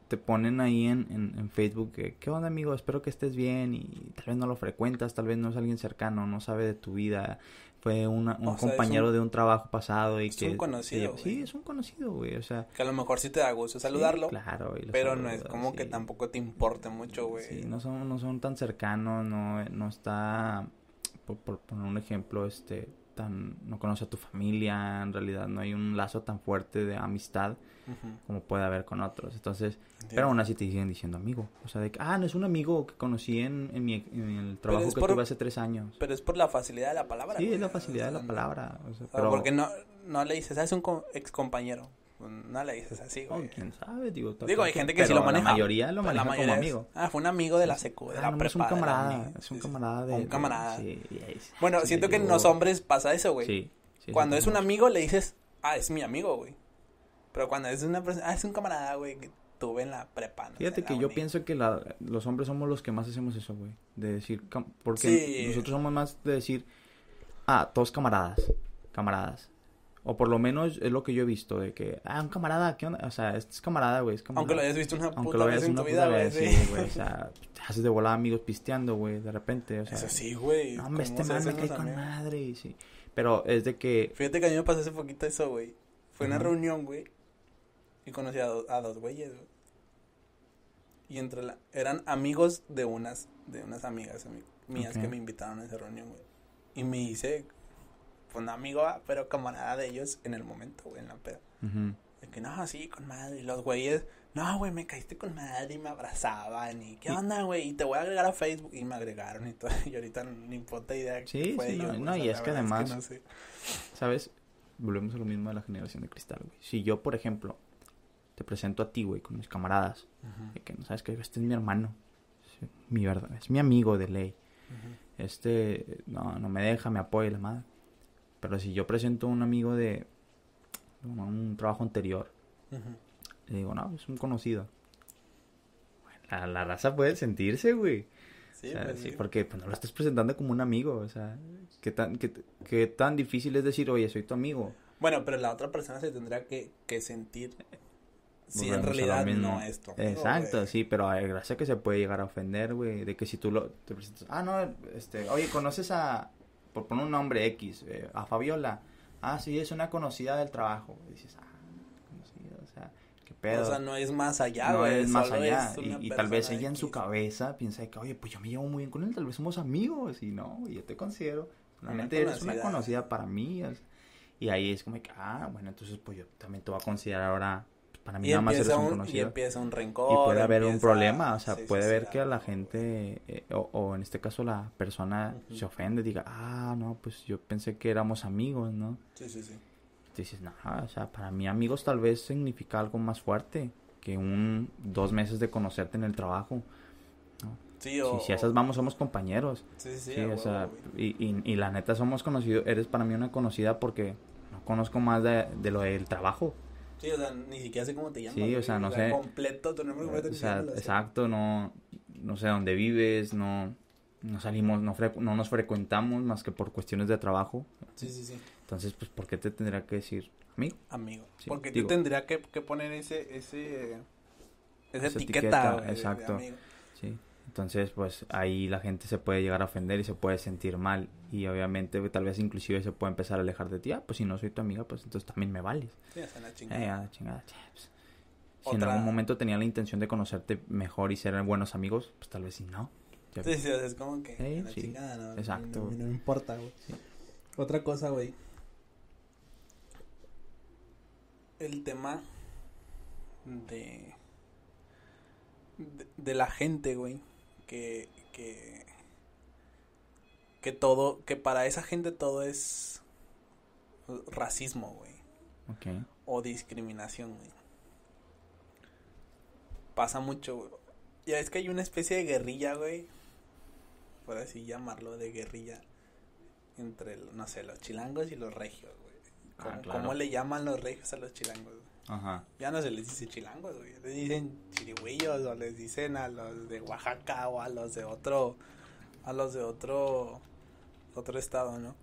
te ponen ahí en, en, en, Facebook que, ¿qué onda amigo? Espero que estés bien y tal vez no lo frecuentas, tal vez no es alguien cercano, no sabe de tu vida, fue un compañero de un trabajo pasado y es que... un conocido, Sí, es un conocido, güey, o sea... Que a lo mejor sí te da gusto saludarlo. claro. pero no es como que tampoco te importe mucho, güey. Sí, no son, no son tan cercanos, no, no está... Por, por poner un ejemplo, este tan no conoce a tu familia, en realidad no hay un lazo tan fuerte de amistad como puede haber con otros. Entonces, pero aún así te siguen diciendo amigo. O sea, de que, ah, no es un amigo que conocí en, en, mi, en el trabajo que tuve hace tres años. Pero es por la facilidad de la palabra. Sí, es la facilidad de la palabra. pero... Porque no, no le dices, ah, es un ex compañero. No le dices así, güey. quién sabe, digo. Digo, hay gente que sí lo maneja. La mayoría lo maneja como amigo. ah, fue un amigo de la secu, de ah, la no, Es un camarada, es un camarada de... Un camarada. Sí, bueno, siento que en los hombres pasa eso, güey. Sí. Cuando es un amigo le dices, ah, es mi amigo, güey. Pero cuando es una persona, ah, es un camarada, güey, que tuve en la prepa. Fíjate que yo pienso que la, los hombres somos los que más hacemos eso, güey. De decir, porque nosotros somos más de decir, ah, todos camaradas, camaradas. O por lo menos es lo que yo he visto, de que, ah, un camarada, ¿qué onda? O sea, este es camarada, güey. Aunque lo hayas visto una puta lo vez en tu vida, güey. Sí, güey. O sea, te haces de volar amigos pisteando, güey, de repente. O sea, Eso sí, güey. No, hombre, este man me cae con madre. Y sí. Pero es de que. Fíjate que a mí me pasó hace poquito eso, güey. Fue una reunión, güey. Y conocí a, a dos güeyes, güey. Y entre la. Eran amigos de unas. De unas amigas mías que me invitaron a esa reunión, güey. Y me hice pues no amigo, pero camarada de ellos en el momento, güey, en la peda. De que no, sí, con madre. Y los güeyes, no, güey, me caíste con madre y me abrazaban. Y qué onda, güey, y te voy a agregar a Facebook. Y me agregaron y todo. Y ahorita ni puta idea. Sí, sí, no, no y es que además, ¿sabes? Volvemos a lo mismo de la generación de cristal, güey. Si yo, por ejemplo, te presento a ti, güey, con mis camaradas, de que no sabes que este es mi hermano, mi verdad, es mi amigo de ley. Este, no, no me deja, me apoya la madre pero si yo presento a un amigo de un trabajo anterior, le digo, no, es un conocido. la, la, raza puede sentirse, güey. Sí, pues sí, porque pues, no lo estás presentando como un amigo. O sea, ¿qué tan, qué, tan difícil es decir, oye, soy tu amigo? Bueno, pero la otra persona se tendrá que, que sentir si en realidad no es tu amigo, Exacto, sí, pero hay gracia que se puede llegar a ofender, güey, de que si tú lo te presentas, ah, no, este, oye, ¿conoces a, por poner un nombre X, eh, a Fabiola, ah, sí, es una conocida del trabajo. Y dices, ah, conocida, o sea, qué pedo. O sea, no es más allá, No es más allá. Y, tal vez ella en su cabeza piensa que, oye, pues yo me llevo muy bien con él, tal vez somos amigos. Y no, yo te considero, realmente eres una conocida para mí. y ahí es como que, ah, bueno, entonces pues yo también te voy a considerar ahora para mí nada más eres un, conocido. Y empieza un rencor. Y puede haber un problema, o sea, puede ver que a la gente, eh, o, en este caso la persona se ofende, diga, ah, no, pues yo pensé que éramos amigos, ¿no? Sí, sí, sí. dices, no, o sea, para mí amigos tal vez significa algo más fuerte que un dos meses de conocerte en el trabajo. ¿no? Sí, o, si, si esas vamos, somos compañeros. Sí, sí, sí o sea, y, y, y, la neta somos conocidos, eres para mí una conocida porque no conozco más de, de lo del trabajo. Sí, o sea, ni siquiera sé cómo te llamas. Sí, o sea, no sé. Completo, tu nombre completo. O sea, exacto, no, no sé dónde vives, no, no salimos, no, no nos frecuentamos más que por cuestiones de trabajo. Sí, sí, sí. Entonces, pues, ¿por qué te tendría que decir amigo? Amigo. Sí, Porque digo- te tendría que, que poner ese, ese, esa, Esa etiqueta, etiqueta, güey, de- de exacto. amigo. Entonces, pues ahí la gente se puede llegar a ofender y se puede sentir mal. Y obviamente, tal vez inclusive se puede empezar a alejar de ti. Ah, pues si no soy tu amiga, pues entonces también me vales. Sí, la chingada. Eh, ah, chingada, pues. Si en algún momento tenía la intención de conocerte mejor y ser buenos amigos, pues tal vez sí no. Ya- Sí, sí, es como que Sí, la sí. chingada, no, Exacto. No, no me importa, güey. Sí. Otra cosa, güey. El tema de, de de la gente, güey, que que que todo que para esa gente todo es racismo, güey, Ok. o discriminación, güey. Pasa mucho, güey. Ya es que hay una especie de guerrilla, güey. Por así llamarlo, de guerrilla. Entre, no sé, los chilangos y los regios, güey. Ah, ¿Cómo, claro. cómo le llaman los regios a los chilangos? güey? Ajá. Ya no se les dice chilangos, güey. Les dicen chirigüillos o les dicen a los de Oaxaca o a los de otro, a los de otro, otro estado, ¿no?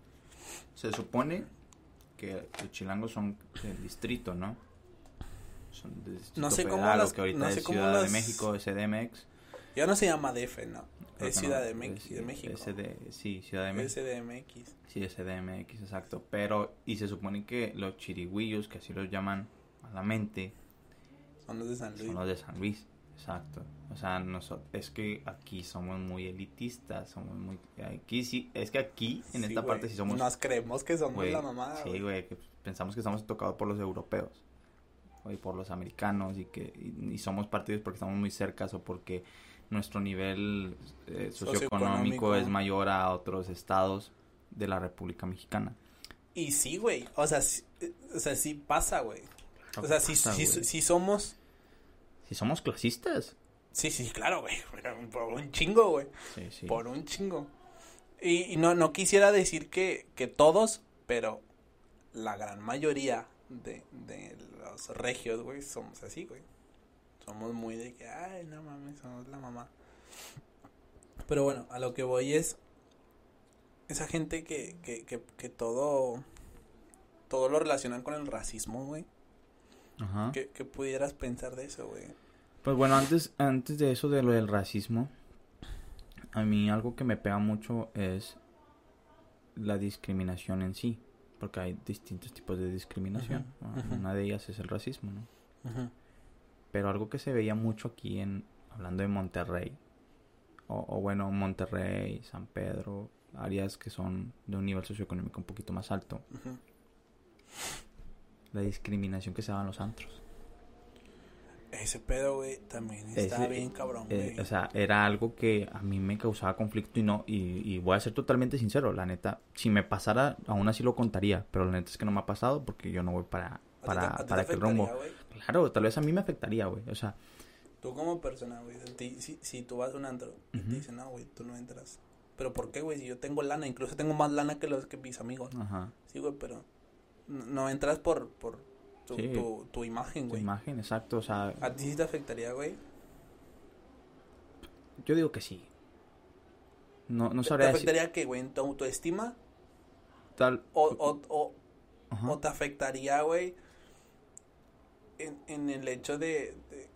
Se supone que los chilangos son del distrito, ¿no? Son del distrito No sé cómo federal, o las- que ahorita no sé es cómo Ciudad de las- México, CDMX. Ya no se llama DF, no. Creo Es Ciudad no, de, Mex- es- de México. SD sí, Ciudad de México. SDMX. Sí, SDMX, exacto. Pero, y se supone que los chirigüillos, que así los llaman malamente, Son los de San Luis. son los de San Luis. Exacto. O sea, nosotros, es que aquí somos muy elitistas, somos muy... Aquí sí, es que aquí, en Sí, esta güey. parte sí somos... Nos creemos que somos güey, la mamada, Sí, güey, que pensamos que estamos tocados por los europeos. Y por los americanos y que y, y somos partidos porque estamos muy cercas o porque nuestro nivel eh, socioeconómico Socioeconómico. es mayor a otros estados de la República Mexicana. Y sí, güey. O sea, sí, eh, o sea, sí pasa, güey. O sea, sí, güey. sí somos. Si somos clasistas. Sí, sí, claro, güey. Por un chingo, güey. Sí, sí. Por un chingo. Y, y no, no quisiera decir que, que todos, pero la gran mayoría de, de los regios, güey, somos así, güey. Somos muy de que, ay, no mames, somos la mamá. Pero bueno, a lo que voy es esa gente que, que, que, que todo, todo lo relacionan con el racismo, güey. Ajá. ¿Qué, qué pudieras pensar de eso, güey? Pues bueno, antes, antes de eso, de lo del racismo, a mí algo que me pega mucho es la discriminación en sí, porque hay distintos tipos de discriminación. Una de ellas es el racismo, ¿no? Pero algo que se veía mucho aquí en, hablando de Monterrey, o, o bueno, Monterrey, San Pedro, áreas que son de un nivel socioeconómico un poquito más alto, Ujú. La discriminación que se daba en los antros. Ese pedo, güey, también está Ese- bien cabrón, Eh, güey. o sea, era algo que a mí me causaba conflicto y no, y, y voy a ser totalmente sincero, la neta, si me pasara, aún así lo contaría, pero la neta es que no me ha pasado porque yo no voy para, ¿A ti te- para, a ti te para aquel rumbo. güey? Claro, tal vez a mí me afectaría, güey, o sea, Tú como persona, güey, si, si tú vas a un antro y te Ujú. dicen, no, güey, tú no entras. ¿Pero por qué, güey? Si yo tengo lana, incluso tengo más lana que los que mis amigos. ajá, Sí, güey, pero no, entras por, por tu, Sí. tu, tu imagen, tu güey. imagen, exacto, o sea, ¿A ti sí te afectaría, güey? yo digo que sí. No, no ¿Te- ¿Te sabría decir, afectaría qué, güey? ¿En tu autoestima? tal, ¿O, o, o, o te afectaría, güey, en, en el hecho de, de-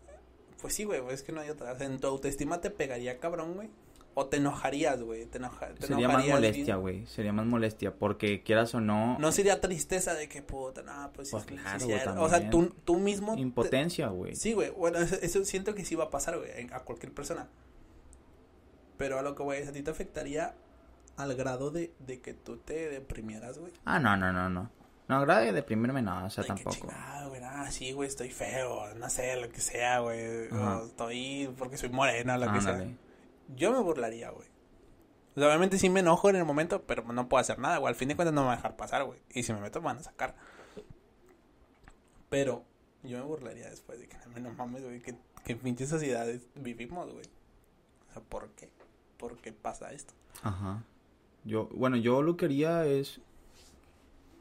Pues sí, güey, es que no hay otra. En tu autoestima te pegaría, cabrón, güey. O te enojarías, güey. Te, enoja- te sería más enojarías molestia, güey, sería más molestia, porque quieras o no, No sería tristeza de que puta, no, pues, Pues sí, claro, sí, güey, O sea, tú, tú mismo. te- impotencia, güey. Sí, güey. Bueno, eso, eso siento que sí va a pasar, güey, a cualquier persona. Pero a lo que es, a ti te afectaría al grado de, de que tú te deprimieras, güey. Ah, no, no, no, no. No, grave de deprimirme, no, o sea, tampoco. chingada, güey, ah, sí, güey, estoy feo, no sé, lo que sea, güey. Estoy porque soy morena, lo que Ándale. sea. Yo me burlaría, güey. O sea, obviamente sí me enojo en el momento, pero no puedo hacer nada, güey. Al fin de cuentas no me va a dejar pasar, güey. Y si me meto me van a sacar. Pero yo me burlaría después de que no mames, güey, que, que pinches sociedades vivimos, güey. O sea, ¿por qué? ¿Por qué pasa esto? Ajá. Yo, bueno, yo lo que haría es.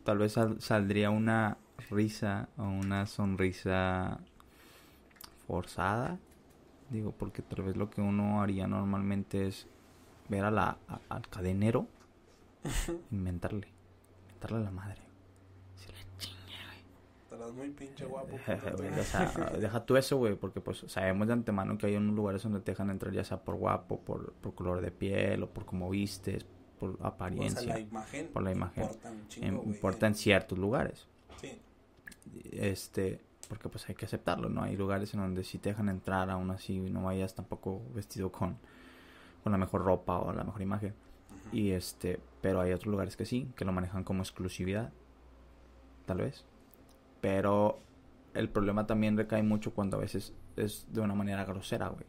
Tal vez sal- saldría una risa o una sonrisa forzada. Digo, porque tal vez lo que uno haría normalmente es ver a la, a- al cadenero, inventarle. mentarle a la madre. Si la Estarás muy pinche guapo. Güey, o sea, deja tú eso, güey, porque pues sabemos de antemano que hay unos lugares donde te dejan entrar ya sea por guapo, por, por color de piel o por cómo vistes, por apariencia. O sea, la imagen. Por la imagen. Importa, chingo, Em, güey. importa en ciertos lugares. Sí. Este, porque pues hay que aceptarlo, ¿no? Hay lugares en donde sí te dejan entrar aún así no vayas tampoco vestido con, con la mejor ropa o la mejor imagen. Y este, pero hay otros lugares que sí, que lo manejan como exclusividad. Tal vez. Pero el problema también recae mucho cuando a veces es de una manera grosera, güey.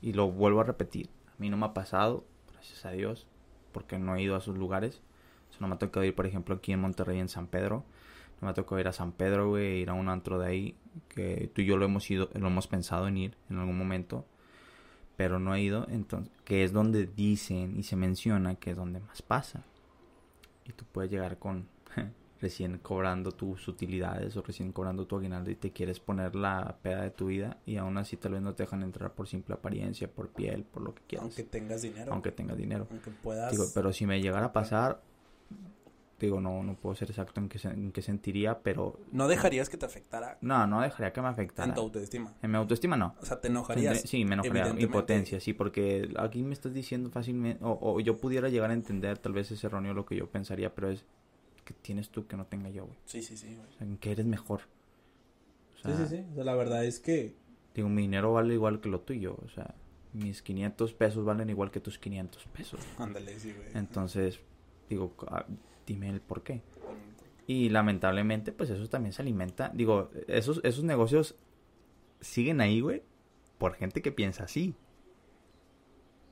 Y lo vuelvo a repetir. A mí no me ha pasado, gracias a Dios, porque no he ido a esos lugares. O sea, no me ha tocado ir, por ejemplo, aquí en Monterrey, en San Pedro. No me tocado ir a San Pedro, güey, ir a un antro de ahí. Que tú y yo lo hemos ido, lo hemos pensado en ir en algún momento. Pero no he ido, entonces, que es donde dicen y se menciona que es donde más pasa. Y tú puedes llegar con recién cobrando tus utilidades o recién cobrando tu aguinaldo y te quieres poner la peda de tu vida y aún así tal vez no te dejan entrar por simple apariencia, por piel, por lo que quieras. Aunque tengas dinero. aunque tengas dinero. Aunque puedas. Digo, pero si me llegara a pasar, digo, no, no puedo ser exacto en qué, en qué sentiría, pero No dejarías que te afectara no, no dejaría que me afectara. en tu autoestima. En mi autoestima no. O sea, te enojarías. Sí, me enojaría. Impotencia, sí, porque aquí me estás diciendo fácilmente, o, o yo pudiera llegar a entender, tal vez es erróneo lo que yo pensaría, pero es que tienes tú que no tenga yo, güey. Sí, sí, sí, güey. O sea, en que eres mejor. O sea, Sí, sí, sí. O sea, la verdad es que. Digo, mi dinero vale igual que lo tuyo, o sea, mis 500 pesos valen igual que tus 500 pesos. Ándale, sí, güey. Entonces, digo, ah, dime el por qué. Y lamentablemente, pues eso también se alimenta. Digo, esos, esos negocios siguen ahí, güey, por gente que piensa así.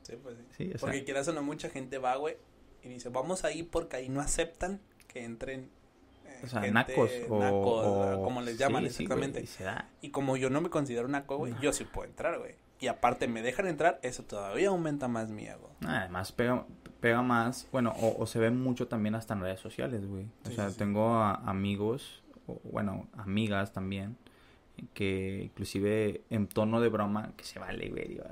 Sí, pues sí. Sí, o sea, Porque quieras o no, mucha gente va, güey, y dice, vamos ahí porque ahí no aceptan que entren. eh, o sea, gente nacos o, nacos, o- como les llaman sí, sí, exactamente. güey, y como yo no me considero naco, güey, No. yo sí puedo entrar, güey. Y aparte me dejan entrar, eso todavía aumenta más mi ego. Además, pega, pega más, bueno, o, o se ve mucho también hasta en redes sociales, güey. O Sí, sea, sí, sí. tengo a- amigos, o, bueno, amigas también, que inclusive en tono de broma, que se vale, güey. digo,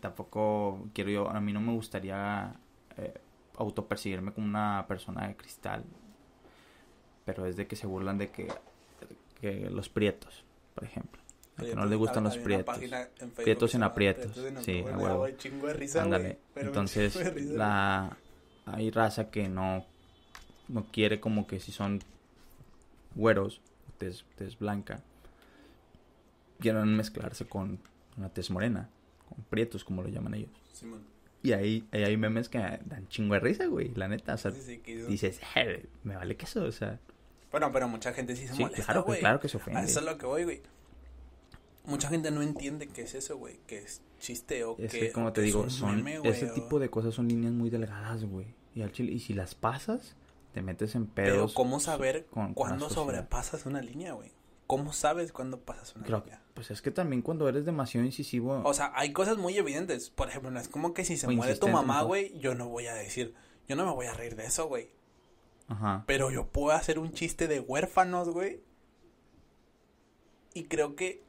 tampoco quiero yo, a mí no me gustaría eh, autopercibirme como una persona de cristal, pero es de que se burlan de que, que los prietos, por ejemplo. A que no les gustan los prietos. Prietos llama aprietos, sí, a huevo. Ándale. Entonces, la hay raza que no no quiere como que si son güeros, tez, tez blanca, quieren mezclarse con una tez morena, con prietos como lo llaman ellos. Simón. Y ahí, ahí hay memes que dan chingo de risa, güey, la neta, o sea, Sí, sí, que hizo- dices, "Eh, me vale queso, o sea, Bueno, pero mucha gente sí se sí, molesta, claro, güey. claro que se A ofende. eso es lo que voy, güey. Mucha gente no entiende qué es eso, güey. Que es chiste o Es que, que, como o te que digo, son meme, güey, ese o- tipo de cosas son líneas muy delgadas, güey. Y al chile, y si las pasas, te metes en Pero pedos. ¿cómo saber con- cuándo sobrepasas una línea, güey? ¿Cómo sabes cuándo pasas una Creo, línea? pues es que también cuando eres demasiado incisivo, O sea, hay cosas muy evidentes. Por ejemplo, no es como que si se muere tu mamá, güey, yo no voy a decir, yo no me voy a reír de eso, güey. ajá, Pero yo puedo hacer un chiste de huérfanos, güey. Y creo que...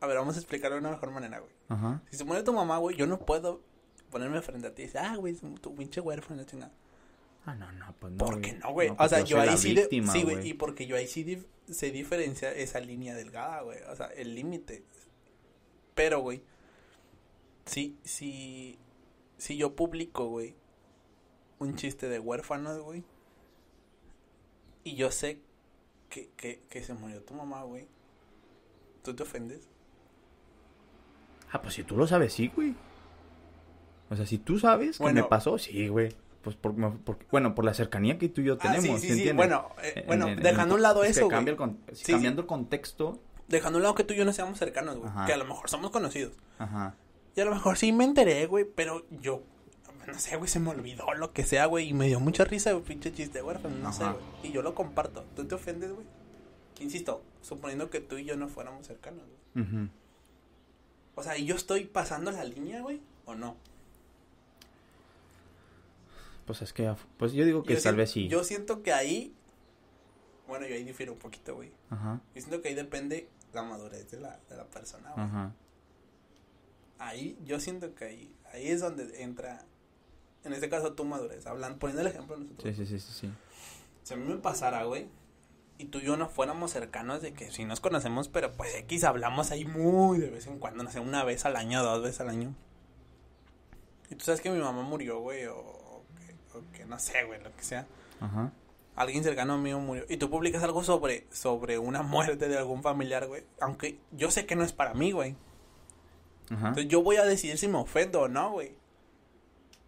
A ver, vamos a explicarlo de una mejor manera, güey. ajá, Si se muere tu mamá, güey, yo no puedo ponerme frente a ti y decir, ah, güey, tu pinche huérfano, chingada. ah, no, no, pues no. ¿Por qué no, güey? o porque sea, yo ahí sí, víctima, sí, güey, y porque yo ahí sí dif- se diferencia esa línea delgada, güey, o sea, el límite. Pero, güey, si, si, si yo publico, güey, un chiste de huérfanos, güey, y yo sé que, que, que se murió tu mamá, güey, ¿tú te ofendes? Ah, pues si tú lo sabes, sí, güey. O sea, si tú sabes que Bueno. me pasó, sí, güey. Pues por, por- bueno, por la cercanía que tú y yo Ah, sí, tenemos, sí, ¿sí sí, entiendes? bueno, eh, En- bueno, en- en- dejando a un lado es que eso, cambia güey. el con- Sí, cambiando el contexto, Dejando a un lado que tú y yo no seamos cercanos, güey, Ajá. que a lo mejor somos conocidos. ajá. Y a lo mejor sí me enteré, güey, pero yo, no sé, güey, se me olvidó lo que sea, güey, y me dio mucha risa, güey, pinche chiste, huérfano, no sé, güey. Y yo lo comparto. ¿Tú te ofendes, güey? Insisto, suponiendo que tú y yo no fuéramos cercanos, güey. ujú. O sea, ¿y yo estoy pasando la línea, güey? ¿O no? Pues es que, pues yo digo que Yo tal vez sí. Yo siento que ahí, bueno, yo ahí difiero un poquito, güey. Ajá, Yo siento que ahí depende la madurez de la, de la persona, güey. ajá. Ahí, yo siento que ahí, ahí es donde entra en este caso tu madurez, hablando, poniendo el ejemplo de nosotros. Sí, sí, sí, sí, sí. Si a mí me pasara, güey, y tú y yo no fuéramos cercanos de que si nos conocemos, pero pues X hablamos ahí muy de vez en cuando, no sé, una vez al año, dos veces al año. Y tú sabes que mi mamá murió, güey, o, o que, o que no sé, güey, lo que sea. Ajá. Alguien cercano mío murió. Y tú publicas algo sobre, sobre una muerte de algún familiar, güey. Aunque yo sé que no es para mí, güey. Ajá. Entonces yo voy a decidir si me ofendo o no, güey.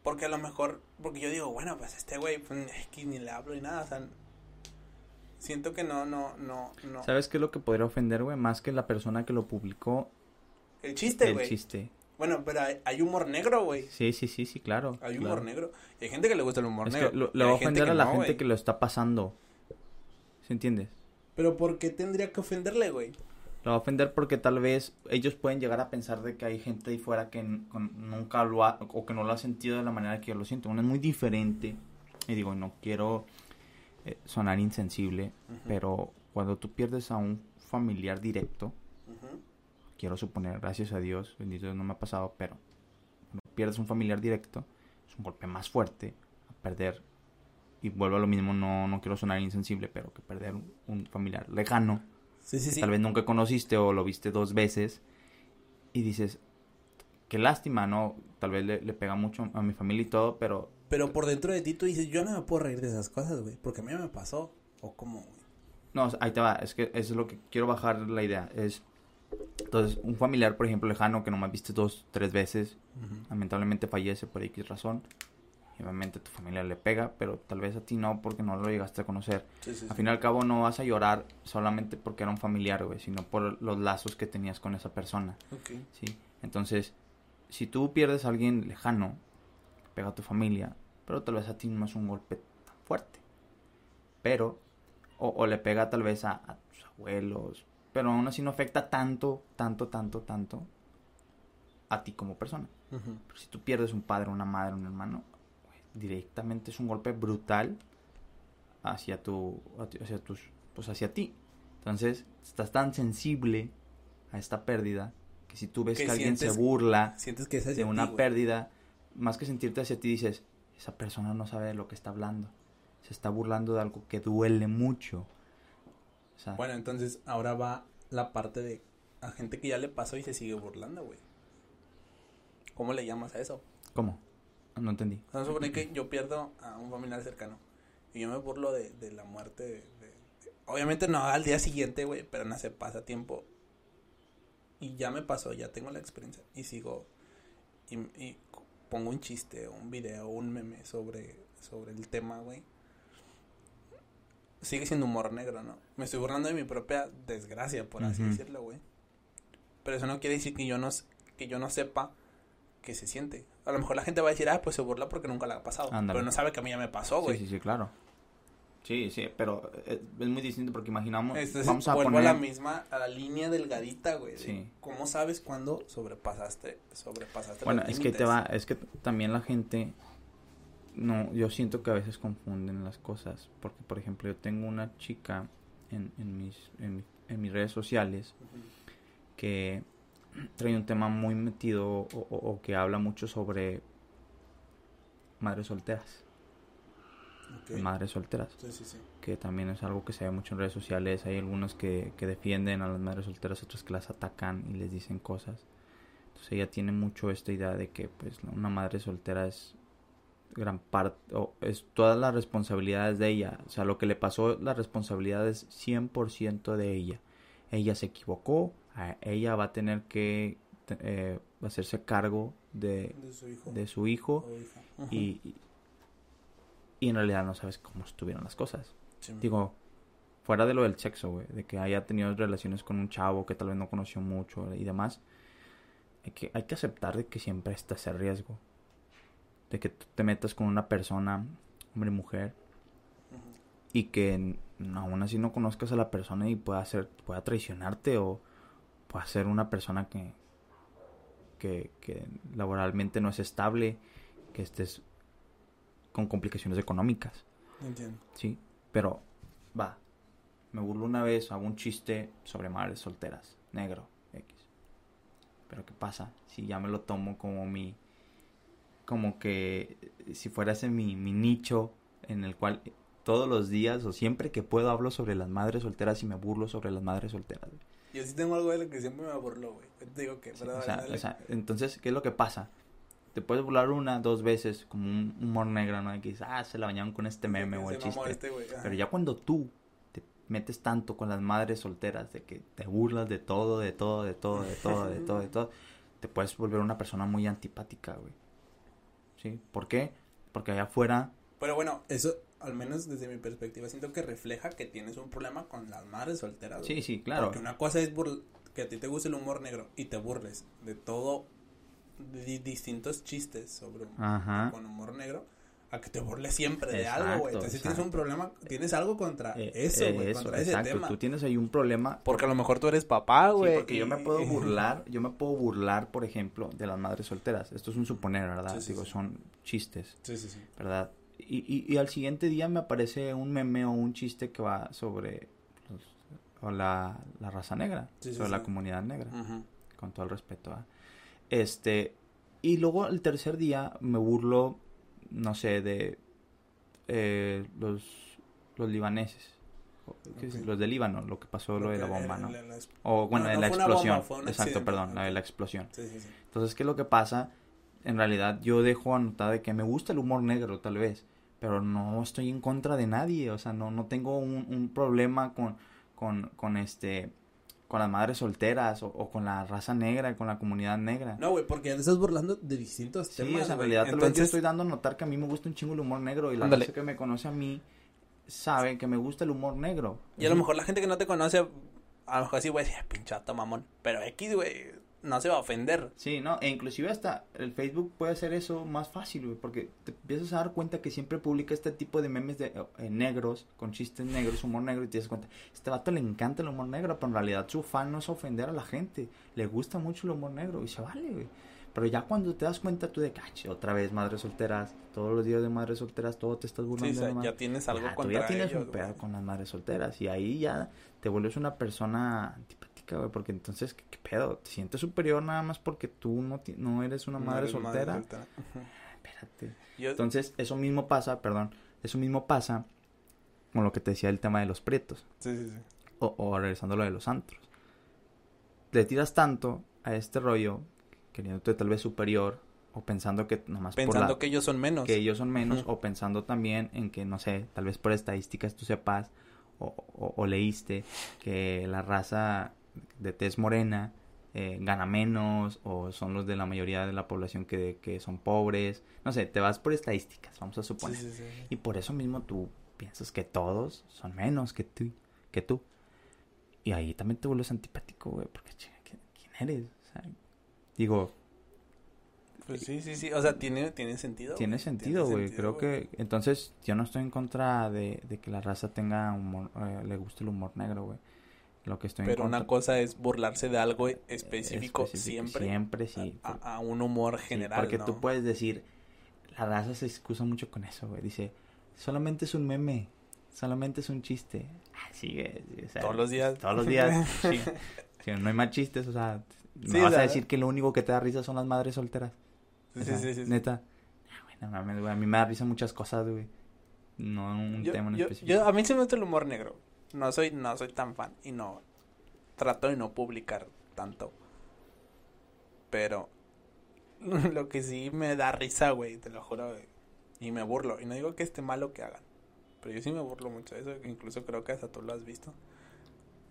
Porque a lo mejor, porque yo digo, bueno, pues este güey, pues ni le hablo ni nada, o sea, siento que no, no, no, no. ¿Sabes qué es lo que podría ofender, güey? Más que la persona que lo publicó, El chiste, el güey. chiste. Bueno, pero hay, hay humor negro, güey. Sí, sí, sí, sí, claro. Hay claro. humor negro. Y hay gente que le gusta el humor Es negro. que lo- le va a ofender a la no, gente que lo está pasando. ¿Se entiendes? Pero ¿por qué tendría que ofenderle, güey? Lo va a ofender porque tal vez ellos pueden llegar a pensar de que hay gente ahí fuera que nunca lo ha, o que no lo ha sentido de la manera que yo lo siento. Uno es muy diferente. Y digo, no quiero eh, sonar insensible, pero cuando tú pierdes a un familiar directo, quiero suponer, gracias a Dios, bendito Dios, no me ha pasado, pero cuando pierdes un familiar directo, es un golpe más fuerte a perder. Y vuelvo a lo mismo, no, no quiero sonar insensible, pero que perder un, un familiar lejano, Sí, sí, que sí. tal vez nunca conociste o lo viste dos veces, y dices, qué lástima, ¿no? Tal vez le, le pega mucho a mi familia y todo, pero Pero por dentro de ti tú dices, yo no me puedo reír de esas cosas, güey. Porque a mí me pasó. O como, güey. No, ahí te va, es que eso es lo que quiero bajar la idea. Es, entonces, un familiar, por ejemplo, lejano que nomás viste dos, tres veces, lamentablemente fallece por X razón. Y obviamente tu familia le pega, pero tal vez a ti no porque no lo llegaste a conocer. Sí, sí, Al fin y al cabo no vas a llorar solamente porque era un familiar, güey, sino por los lazos que tenías con esa persona, Ok. ¿sí? Entonces, si tú pierdes a alguien lejano, pega a tu familia, pero tal vez a ti no es un golpe tan fuerte. Pero, o, o le pega tal vez a, a tus abuelos, pero aún así no afecta tanto, tanto, tanto, tanto a ti como persona. Pero si tú pierdes un padre, una madre, un hermano, directamente es un golpe brutal hacia tu, hacia tus, pues hacia ti. Entonces, estás tan sensible a esta pérdida que si tú ves Que que, alguien se burla Sientes que es de una ti, pérdida, más que sentirte hacia ti, dices, esa persona no sabe de lo que está hablando. Se está burlando de algo que duele mucho. O sea, Bueno, entonces ahora va la parte de a gente que ya le pasó y se sigue burlando, güey. ¿Cómo le llamas a eso? ¿cómo? No entendí. Vamos a suponer que yo pierdo a un familiar cercano y yo me burlo de, de la muerte de, de- de- Obviamente no al día siguiente, güey, pero no se pasa tiempo. Y ya me pasó, ya tengo la experiencia y sigo y, y pongo un chiste, un video, un meme sobre, sobre el tema, güey. Sigue siendo humor negro, ¿no? Me estoy burlando de mi propia desgracia, por así decirlo, güey. Pero eso no quiere decir que yo no, que yo no sepa que se siente. A lo mejor la gente va a decir, ah, pues se burla porque nunca la ha pasado. Pero no sabe que a mí ya me pasó, Sí, güey. sí, sí, claro. Sí, sí, pero eh, es muy distinto porque imaginamos, Entonces, vamos a vuelvo poner... a la misma, a la línea delgadita, güey. de Sí. ¿Cómo sabes cuándo sobrepasaste, sobrepasaste Bueno, los es que te va, es que también la gente, no, yo siento que a veces confunden las cosas, porque por ejemplo yo tengo una chica en, en mis, en, en mis redes sociales que trae un tema muy metido o, o- o que habla mucho sobre madres solteras, Ok. madres solteras, Sí, sí, sí. que también es algo que se ve mucho en redes sociales, hay algunos que, que defienden a las madres solteras, otros que las atacan y les dicen cosas. Entonces ella tiene mucho esta idea de que pues una madre soltera es gran parte, o es todas las responsabilidades de ella. O sea, lo que le pasó, la responsabilidad es 100% de ella. Ella se equivocó, ella va a tener que eh, hacerse cargo de, De su hijo. de su hijo y- y en realidad no sabes cómo estuvieron las cosas. Sí. Digo, fuera de lo del sexo, güey, de que haya tenido relaciones con un chavo que tal vez no conoció mucho y demás, hay que, hay que aceptar de que siempre está ese riesgo. De que tú te metas con una persona, hombre y mujer, y que aún así no conozcas a la persona y pueda ser, pueda traicionarte o pueda ser una persona que, que, que laboralmente no es estable, que estés con complicaciones económicas. Entiendo. Sí, pero va. Me burlo una vez, hago un chiste sobre madres solteras, negro, X. Pero ¿qué pasa? Si ya me lo tomo como mi como que si fuera ese mi, mi nicho en el cual todos los días o siempre que puedo hablo sobre las madres solteras y me burlo sobre las madres solteras. güey. Yo sí tengo algo de lo que siempre me burlo, güey. Te digo que, Sí, sea, o sea, entonces, ¿qué es lo que pasa? Te puedes burlar una, dos veces, como un humor negro, ¿no? Que dices, ah, se la bañaron con este meme o el chiste. este. Pero ya cuando tú te metes tanto con las madres solteras, de que te burlas de todo, de todo, de todo, de todo, de todo, de todo, te puedes volver una persona muy antipática, güey. ¿Sí? ¿Por qué? Porque allá afuera, Pero bueno, eso, al menos desde mi perspectiva, siento que refleja que tienes un problema con las madres solteras. sí, sí, claro. Porque una cosa es que a ti te guste el humor negro y te burles de todo, distintos chistes sobre Ajá. con humor negro, a que te burles siempre de Exacto, algo, güey. Entonces tienes un problema, tienes algo contra Eh, eso, eh, güey, eso, contra ese exacto. tema. Tú tienes ahí un problema Porque a lo mejor tú eres papá, Sí, güey. porque yo me puedo burlar, yo me puedo burlar, por ejemplo, de las madres solteras. Esto es un suponer, ¿verdad? Sí, sí, Digo, sí. son chistes, Sí, sí, sí. ¿verdad? Y, y, y al siguiente día me aparece un meme o un chiste que va sobre los- o la, la raza negra, Sí, sí, sobre sí. la comunidad negra, Ujú. con todo el respeto. ¿ah? Este, y luego el tercer día me burlo, no sé, de eh, los, los libaneses, los de Líbano, lo que pasó, lo de la bomba, ¿no? O bueno, No, de la bomba, explosión. Exacto, accidente, perdón, la de la explosión. Sí, sí, sí. Entonces, ¿qué es lo que pasa? En realidad, yo dejo anotada de que me gusta el humor negro, tal vez, pero no estoy en contra de nadie. O sea, no, no tengo un, un problema con, con, con este con las madres solteras o, o con la raza negra, con la comunidad negra. No, güey, porque ya te estás burlando de distintos sí, temas. o sea, en realidad tal vez yo Entonces, estoy dando a notar que a mí me gusta un chingo el humor negro y la gente que me conoce a mí sabe que me gusta el humor negro. Y a lo mejor la gente que no te conoce, a lo mejor sí, güey, "Ah, pinchato mamón. Pero X, güey, no se va a ofender. Sí, no, e inclusive hasta el Facebook puede hacer eso más fácil, güey, porque te empiezas a dar cuenta que siempre publica este tipo de memes de eh, negros, con chistes negros, humor negro, y te das cuenta, este vato le encanta el humor negro, pero en realidad su fan no es ofender a la gente, le gusta mucho el humor negro, y se vale, güey. Pero ya cuando te das cuenta tú de cache, otra vez madres solteras, todos los días de madres solteras, todo te estás Sí, burlando. o sea, de ma- ya tienes algo ya, tú contra ya tienes ellos, un pedo güey. con las madres solteras, y ahí ya te vuelves una persona güey, porque entonces, ¿qué, qué pedo? ¿Te sientes superior nada más porque tú no, no eres una No madre eres soltera? Espérate. Yo- Entonces, eso mismo pasa, perdón, eso mismo pasa con lo que te decía el tema de los prietos, sí, sí, sí. o, o regresando a lo de los antros. Le tiras tanto a este rollo, queriéndote tal vez superior, o pensando que nomás por Pensando la- que ellos son menos. que ellos son menos o pensando también en que no sé tal vez por estadísticas tú sepas o, o- o leíste que la raza de tez morena eh, gana menos o son los de la mayoría de la población que, que son pobres no sé te vas por estadísticas vamos a suponer sí, sí. y por eso mismo tú piensas que todos son menos que tú que tú y ahí también te vuelves antipático güey porque chinga, ¿quién eres? O sea, digo Pues sí, sí, sí. O sea, tiene, tiene sentido. Tiene güey, sentido, güey. sentido, Creo güey. que entonces yo no estoy en contra de, de que la raza tenga humor, eh, le guste el humor negro, güey. Lo que estoy Pero en una cosa es burlarse de algo específico, específico, siempre. Siempre sí. A, por- a un humor sí, general. porque ¿no? tú puedes decir, la raza se excusa mucho con eso, güey. Dice, solamente es un meme, solamente es un chiste. Ah, sí, o sea, Todos los días. Todos los días. sí. Sí, no hay más chistes, o sea, no o vas a decir que lo único que te da risa son las madres solteras. Sí, O sí, sea, sí, sí, sí. Neta. Ah, güey, no mames, güey. A mí me da risa muchas cosas, güey. No un Yo- tema en yo- específico. yo- a mí se me gusta el humor negro. No soy, no soy tan fan y no trato de no publicar tanto. Pero lo que sí me da risa, güey, te lo juro, güey. Y me burlo. Y no digo que esté mal lo que hagan. Pero yo sí me burlo mucho de eso. Incluso creo que hasta tú lo has visto.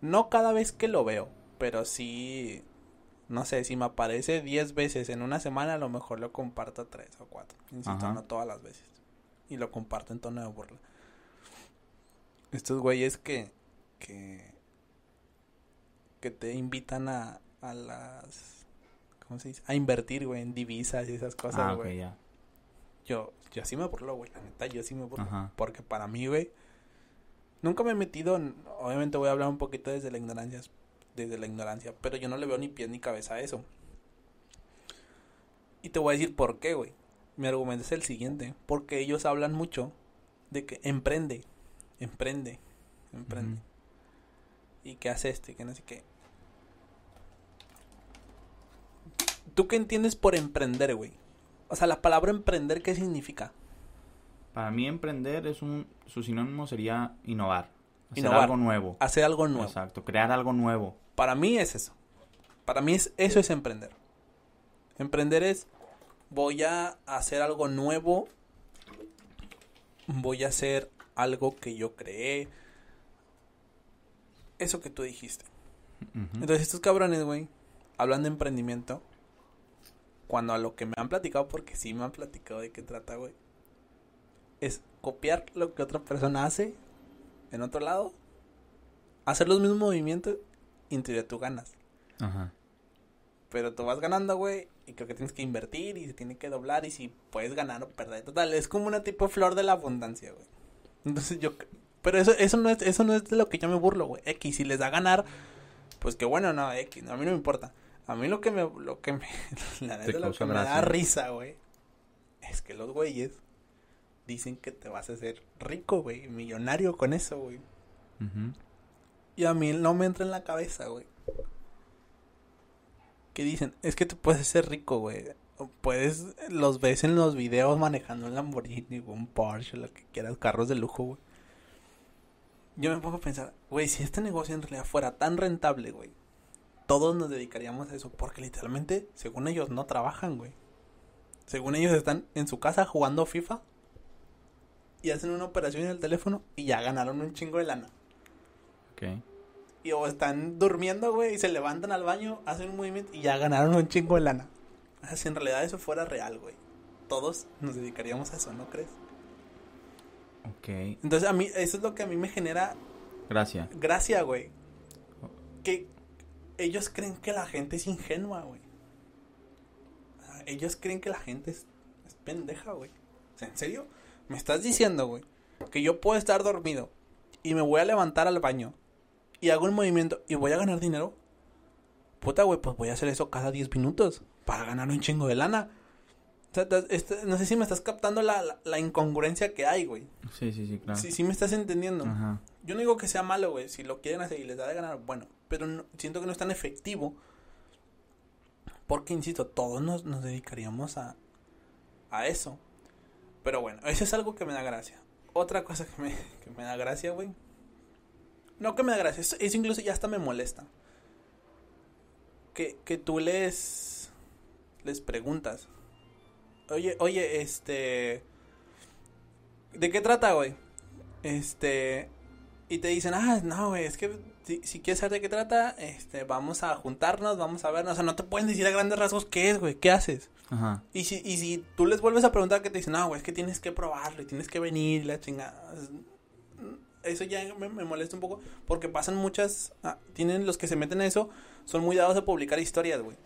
No cada vez que lo veo. Pero sí. No sé, si me aparece 10 veces en una semana, a lo mejor lo comparto 3 o 4. Insisto, Ajá. no todas las veces. Y lo comparto en tono de burla. Estos güeyes que. que. que te invitan a. a las. ¿Cómo se dice? A invertir, güey, en divisas y esas ah, cosas, ok, güey. Yo, yo sí me burlo, güey, la neta, yo sí me burlo. Ajá. Porque para mí, güey, nunca me he metido, en- obviamente voy a hablar un poquito desde la ignorancia, desde la ignorancia, pero yo no le veo ni pie ni cabeza a eso. Y te voy a decir por qué, güey. Mi argumento es el siguiente, porque ellos hablan mucho de que emprende, emprende, emprende. Y que hace este, que no sé qué. ¿Tú qué entiendes por emprender, güey? O sea, la palabra emprender, ¿qué significa? Para mí emprender es un, su sinónimo sería innovar. Hacer Innovar. algo nuevo. Hacer algo nuevo. Exacto, crear algo nuevo. Para mí es eso. Para mí es, eso es emprender. Emprender es, voy a hacer algo nuevo, voy a hacer algo que yo creé. Eso que tú dijiste. Entonces estos cabrones, güey, hablan de emprendimiento. Cuando a lo que me han platicado, porque sí me han platicado de qué trata, güey. Es copiar lo que otra persona hace en otro lado. Hacer los mismos movimientos y en teoría tú ganas. Ajá. Pero tú vas ganando, güey, y creo que tienes que invertir y se tiene que doblar y si puedes ganar o perder. Total, es como una tipo flor de la abundancia, güey. Entonces yo... Pero eso, eso, no es, eso no es de lo que yo me burlo, güey. X, si les da ganar, pues que bueno, no, X, no, a mí no me importa. A mí lo que me... Lo que me la Te neta, lo causa que me da risa, güey, es que los güeyes dicen que te vas a hacer rico, güey, millonario con eso, güey. Y a mí no me entra en la cabeza, güey. Que dicen, es que tú puedes ser rico, güey. Puedes, los ves en los videos manejando un Lamborghini, un Porsche, lo que quieras, carros de lujo, güey. Yo me pongo a pensar, güey, si este negocio en realidad fuera tan rentable, güey, todos nos dedicaríamos a eso, porque literalmente, según ellos, no trabajan, güey. Según ellos están en su casa jugando FIFA y hacen una operación en el teléfono y ya ganaron un chingo de lana. Ok. Y o están durmiendo, güey, y se levantan al baño, hacen un movimiento y ya ganaron un chingo de lana. O sea, si en realidad eso fuera real, güey. Todos nos dedicaríamos a eso, ¿no crees? Ok. Entonces a mí, eso es lo que a mí me genera Gracias. gracia, güey. Que ellos creen que la gente es ingenua, güey. Sea, Ellos creen que la gente es, es pendeja, güey. O sea, ¿en serio? ¿Me estás diciendo, güey? Que yo puedo estar dormido y me voy a levantar al baño y hago un movimiento y voy a ganar dinero. Puta, güey, pues voy a hacer eso cada 10 minutos para ganar un chingo de lana. O sea, te- este- no sé si me estás captando la, la, la incongruencia que hay, güey. Sí, sí, sí, claro. Sí, sí me estás entendiendo. Ajá. Yo no digo que sea malo, güey. Si lo quieren hacer y les da de ganar, bueno. Pero no- siento que no es tan efectivo. Porque, insisto, todos nos, nos dedicaríamos a, a eso. Pero bueno, eso es algo que me da gracia. Otra cosa que me, que me da gracia, güey. No que me da gracia, eso, eso incluso ya hasta me molesta. Que, que tú les, les preguntas. Oye, oye, este... ¿De qué trata, güey? Este... Y te dicen, ah, no, güey, es que si, si quieres saber de qué trata, este, vamos a juntarnos, vamos a vernos. O sea, no te pueden decir a grandes rasgos qué es, güey, qué haces. Ajá. Y si, y si tú les vuelves a preguntar que te dicen, no, güey, es que tienes que probarlo y tienes que venir, la chingada. Eso ya me, me molesta un poco porque pasan muchas, ah, tienen los que se meten a eso, son muy dados a publicar historias, güey.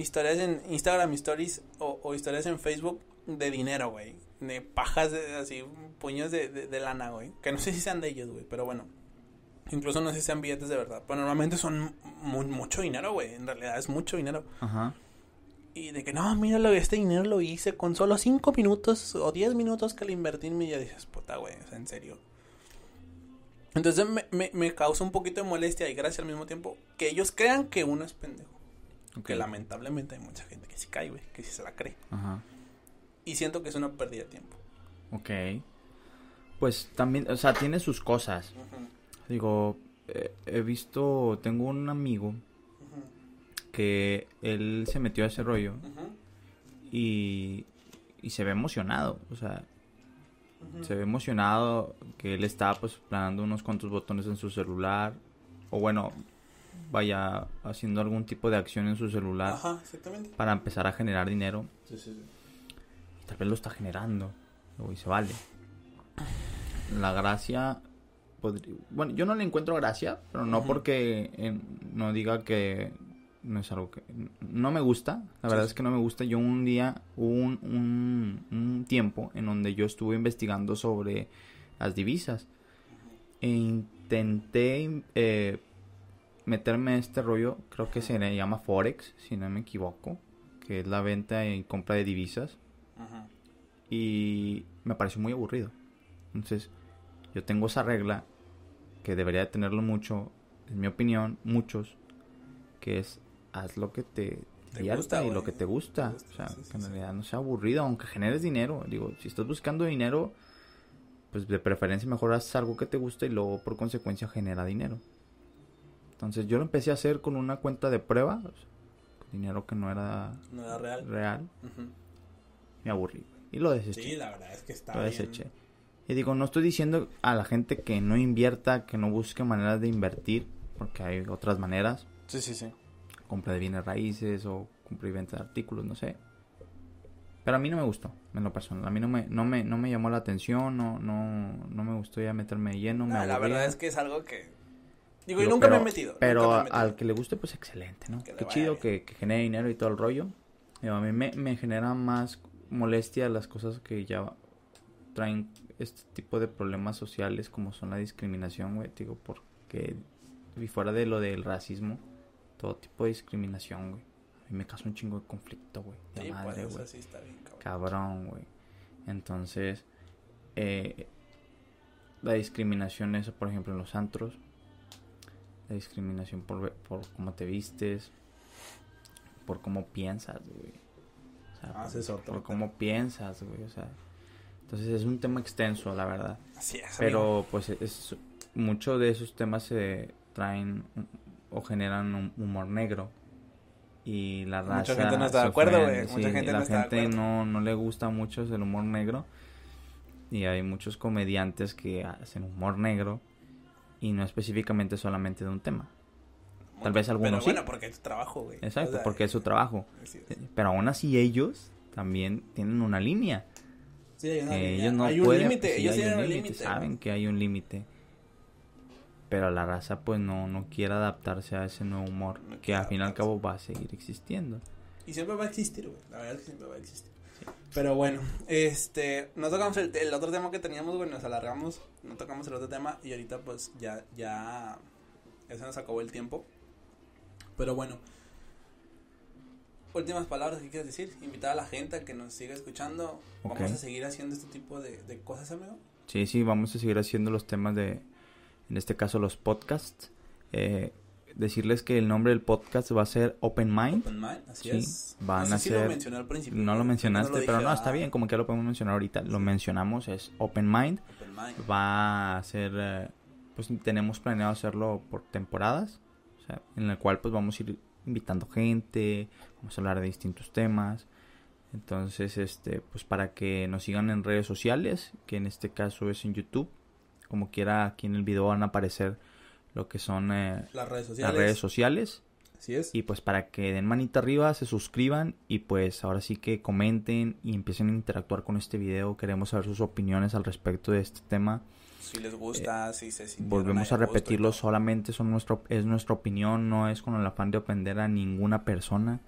Historias en Instagram, stories o, o historias en Facebook de dinero, güey. De pajas, de, así, puños de, de, de lana, güey. Que no sé si sean de ellos, güey, pero bueno. Incluso no sé si sean billetes de verdad. Pero normalmente son mu- mucho dinero, güey. En realidad es mucho dinero. Ajá. Y de que no, míralo, este dinero lo hice con solo 5 minutos o 10 minutos que le invertí en mi vida. Dices, puta, güey, o sea, en serio. Entonces me, me, me causa un poquito de molestia y gracia al mismo tiempo que ellos crean que uno es pendejo. Que lamentablemente hay mucha gente que sí cae, güey, que sí se la cree. Ajá. Y siento que es una pérdida de tiempo. Ok. Pues también, o sea, tiene sus cosas. Digo, eh, he visto, tengo un amigo que él se metió a ese rollo y, y se ve emocionado. O sea, se ve emocionado que él está pues planando unos cuantos botones en su celular. O bueno, vaya haciendo algún tipo de acción en su celular Ajá, exactamente. para empezar a generar dinero. Sí, sí, sí. Y tal vez lo está generando. Luego dice, vale. La gracia. Bueno, yo no le encuentro gracia, pero no porque eh, no diga que no es algo que. No me gusta. La verdad es que no me gusta. Yo un día, hubo un, un, un tiempo en donde yo estuve investigando sobre las divisas. E intenté eh, meterme en este rollo. Creo que se le llama Forex, si no me equivoco. Que es la venta y compra de divisas Ajá. y me pareció muy aburrido. Entonces, yo tengo esa regla que debería de tenerlo mucho, en mi opinión, muchos, que es haz lo que te divierta y lo que te gusta. o sea, que en realidad no sea aburrido, aunque generes dinero. Digo, si estás buscando dinero, pues de preferencia mejor haces algo que te gusta y luego por consecuencia genera dinero. Entonces yo lo empecé a hacer con una cuenta de prueba, dinero que no era, no era real. real. Me aburrí y lo deseché. Sí, la verdad es que está Lo deseché. Y digo, no estoy diciendo a la gente que no invierta, que no busque maneras de invertir, porque hay otras maneras. Sí, sí, sí. Compra de bienes raíces o compra y venta de artículos, no sé. Pero a mí no me gustó, en lo personal. A mí no me, no me, no me llamó la atención, no, no, no me gustó ya meterme lleno. me la verdad es que es algo que... Digo, yo nunca me he metido. Pero al que le guste, pues excelente, ¿no? Qué chido que, que, genere dinero y todo el rollo. a mí me, me genera más molestia las cosas que ya traen este tipo de problemas sociales como son la discriminación, güey. Digo, porque... Y fuera de lo del racismo, todo tipo de discriminación, güey me causó un chingo de conflicto, güey. De sí, madre, güey. Sí cabrón. cabrón, güey. Entonces, eh, la discriminación esa, por ejemplo, en los antros. La discriminación por, por cómo te vistes. Por cómo piensas, güey. O sea, ah, por, cómo piensas, güey. O sea, entonces es un tema extenso, la verdad. Así es. Pero, pues, es, muchos de esos temas se traen o generan un humor negro y la raza mucha gente no está de acuerdo güey mucha gente la no gente no, no le gusta mucho el humor negro y hay muchos comediantes que hacen humor negro y no específicamente solamente de un tema. Tal vez algunos pero bueno porque es su trabajo güey. Exacto porque es su trabajo. pero aún así ellos también tienen una línea. Sí, hay una línea. ellos no hay un límite ellos tienen un límite saben que hay un límite. Pero la raza pues no, no quiere adaptarse a ese nuevo humor que al fin y al cabo va a seguir existiendo. Y siempre va a existir, güey. La verdad es que siempre va a existir. Pero bueno, este, no tocamos el, el, otro tema que teníamos, güey, nos alargamos, no tocamos el otro tema y ahorita pues ya, ya, ya se nos acabó el tiempo. Pero bueno, últimas palabras que quieres decir, invitar a la gente a que nos siga escuchando. Vamos a seguir haciendo este tipo de, de cosas, amigo. Sí, sí, vamos a seguir haciendo los temas de, en este caso los podcasts. Eh, decirles que el nombre del podcast va a ser Open Mind. Open Mind, así es. Van a ser. no lo mencionaste, pero no, está bien, como que ya lo podemos mencionar ahorita. Lo mencionamos, es Open Mind. Va a ser. Eh, pues tenemos planeado hacerlo por temporadas. O sea, en el cual pues vamos a ir invitando gente. Vamos a hablar de distintos temas. Entonces, este, pues para que nos sigan en redes sociales, que en este caso es en YouTube como quiera, aquí en el video van a aparecer lo que son eh, las, redes sociales. las redes sociales. Así es. Y pues para que den manita arriba, se suscriban y pues ahora sí que comenten y empiecen a interactuar con este video. Queremos saber sus opiniones al respecto de este tema. Si les gusta, eh, si se Volvemos a repetirlo, solamente son nuestro, es nuestra opinión, no es con el afán de ofender a ninguna persona.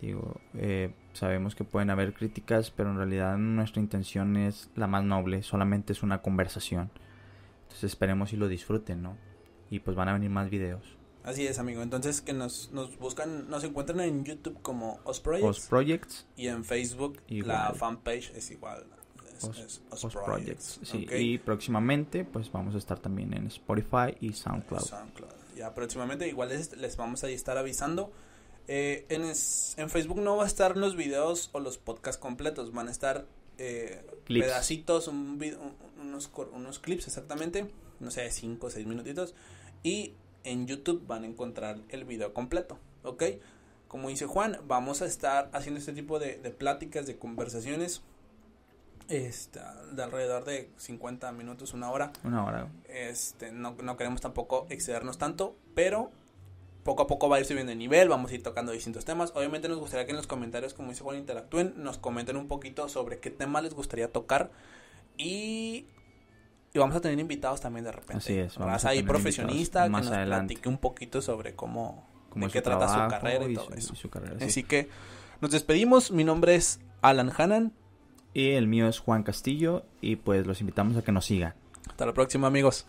Digo, eh, sabemos que pueden haber críticas, pero en realidad nuestra intención es la más noble, solamente es una conversación. Entonces esperemos y lo disfruten, ¿no? Y pues van a venir más videos. Así es, amigo. Entonces que nos, nos buscan, nos encuentran en YouTube como Os Projects. Os Projects. Y en Facebook la fanpage es igual. Os, Projects. Sí, y próximamente pues vamos a estar también en Spotify y SoundCloud. SoundCloud. Ya próximamente igual les, les vamos a estar avisando. Eh, en, en Facebook no va a estar los videos o los podcasts completos, van a estar eh, pedacitos, un, unos, unos clips exactamente, no sé, 5 o 6 minutitos. Y en YouTube van a encontrar el video completo, ¿ok? Como dice Juan, vamos a estar haciendo este tipo de, pláticas, de conversaciones. Este, de alrededor de 50 minutos, una hora. Una hora. Este, no, no queremos tampoco excedernos tanto, pero poco a poco va a ir subiendo el nivel, vamos a ir tocando distintos temas. Obviamente nos gustaría que en los comentarios, como dice Juan, interactúen, nos comenten un poquito sobre qué tema les gustaría tocar y, y vamos a tener invitados también de repente. Así es. Vamos a ahí profesionista que nos platique un poquito sobre cómo, de qué trata su carrera y, todo eso. Así que nos despedimos. Mi nombre es Alan Hanan. Y el mío es Juan Castillo y pues los invitamos a que nos sigan. Hasta la próxima amigos.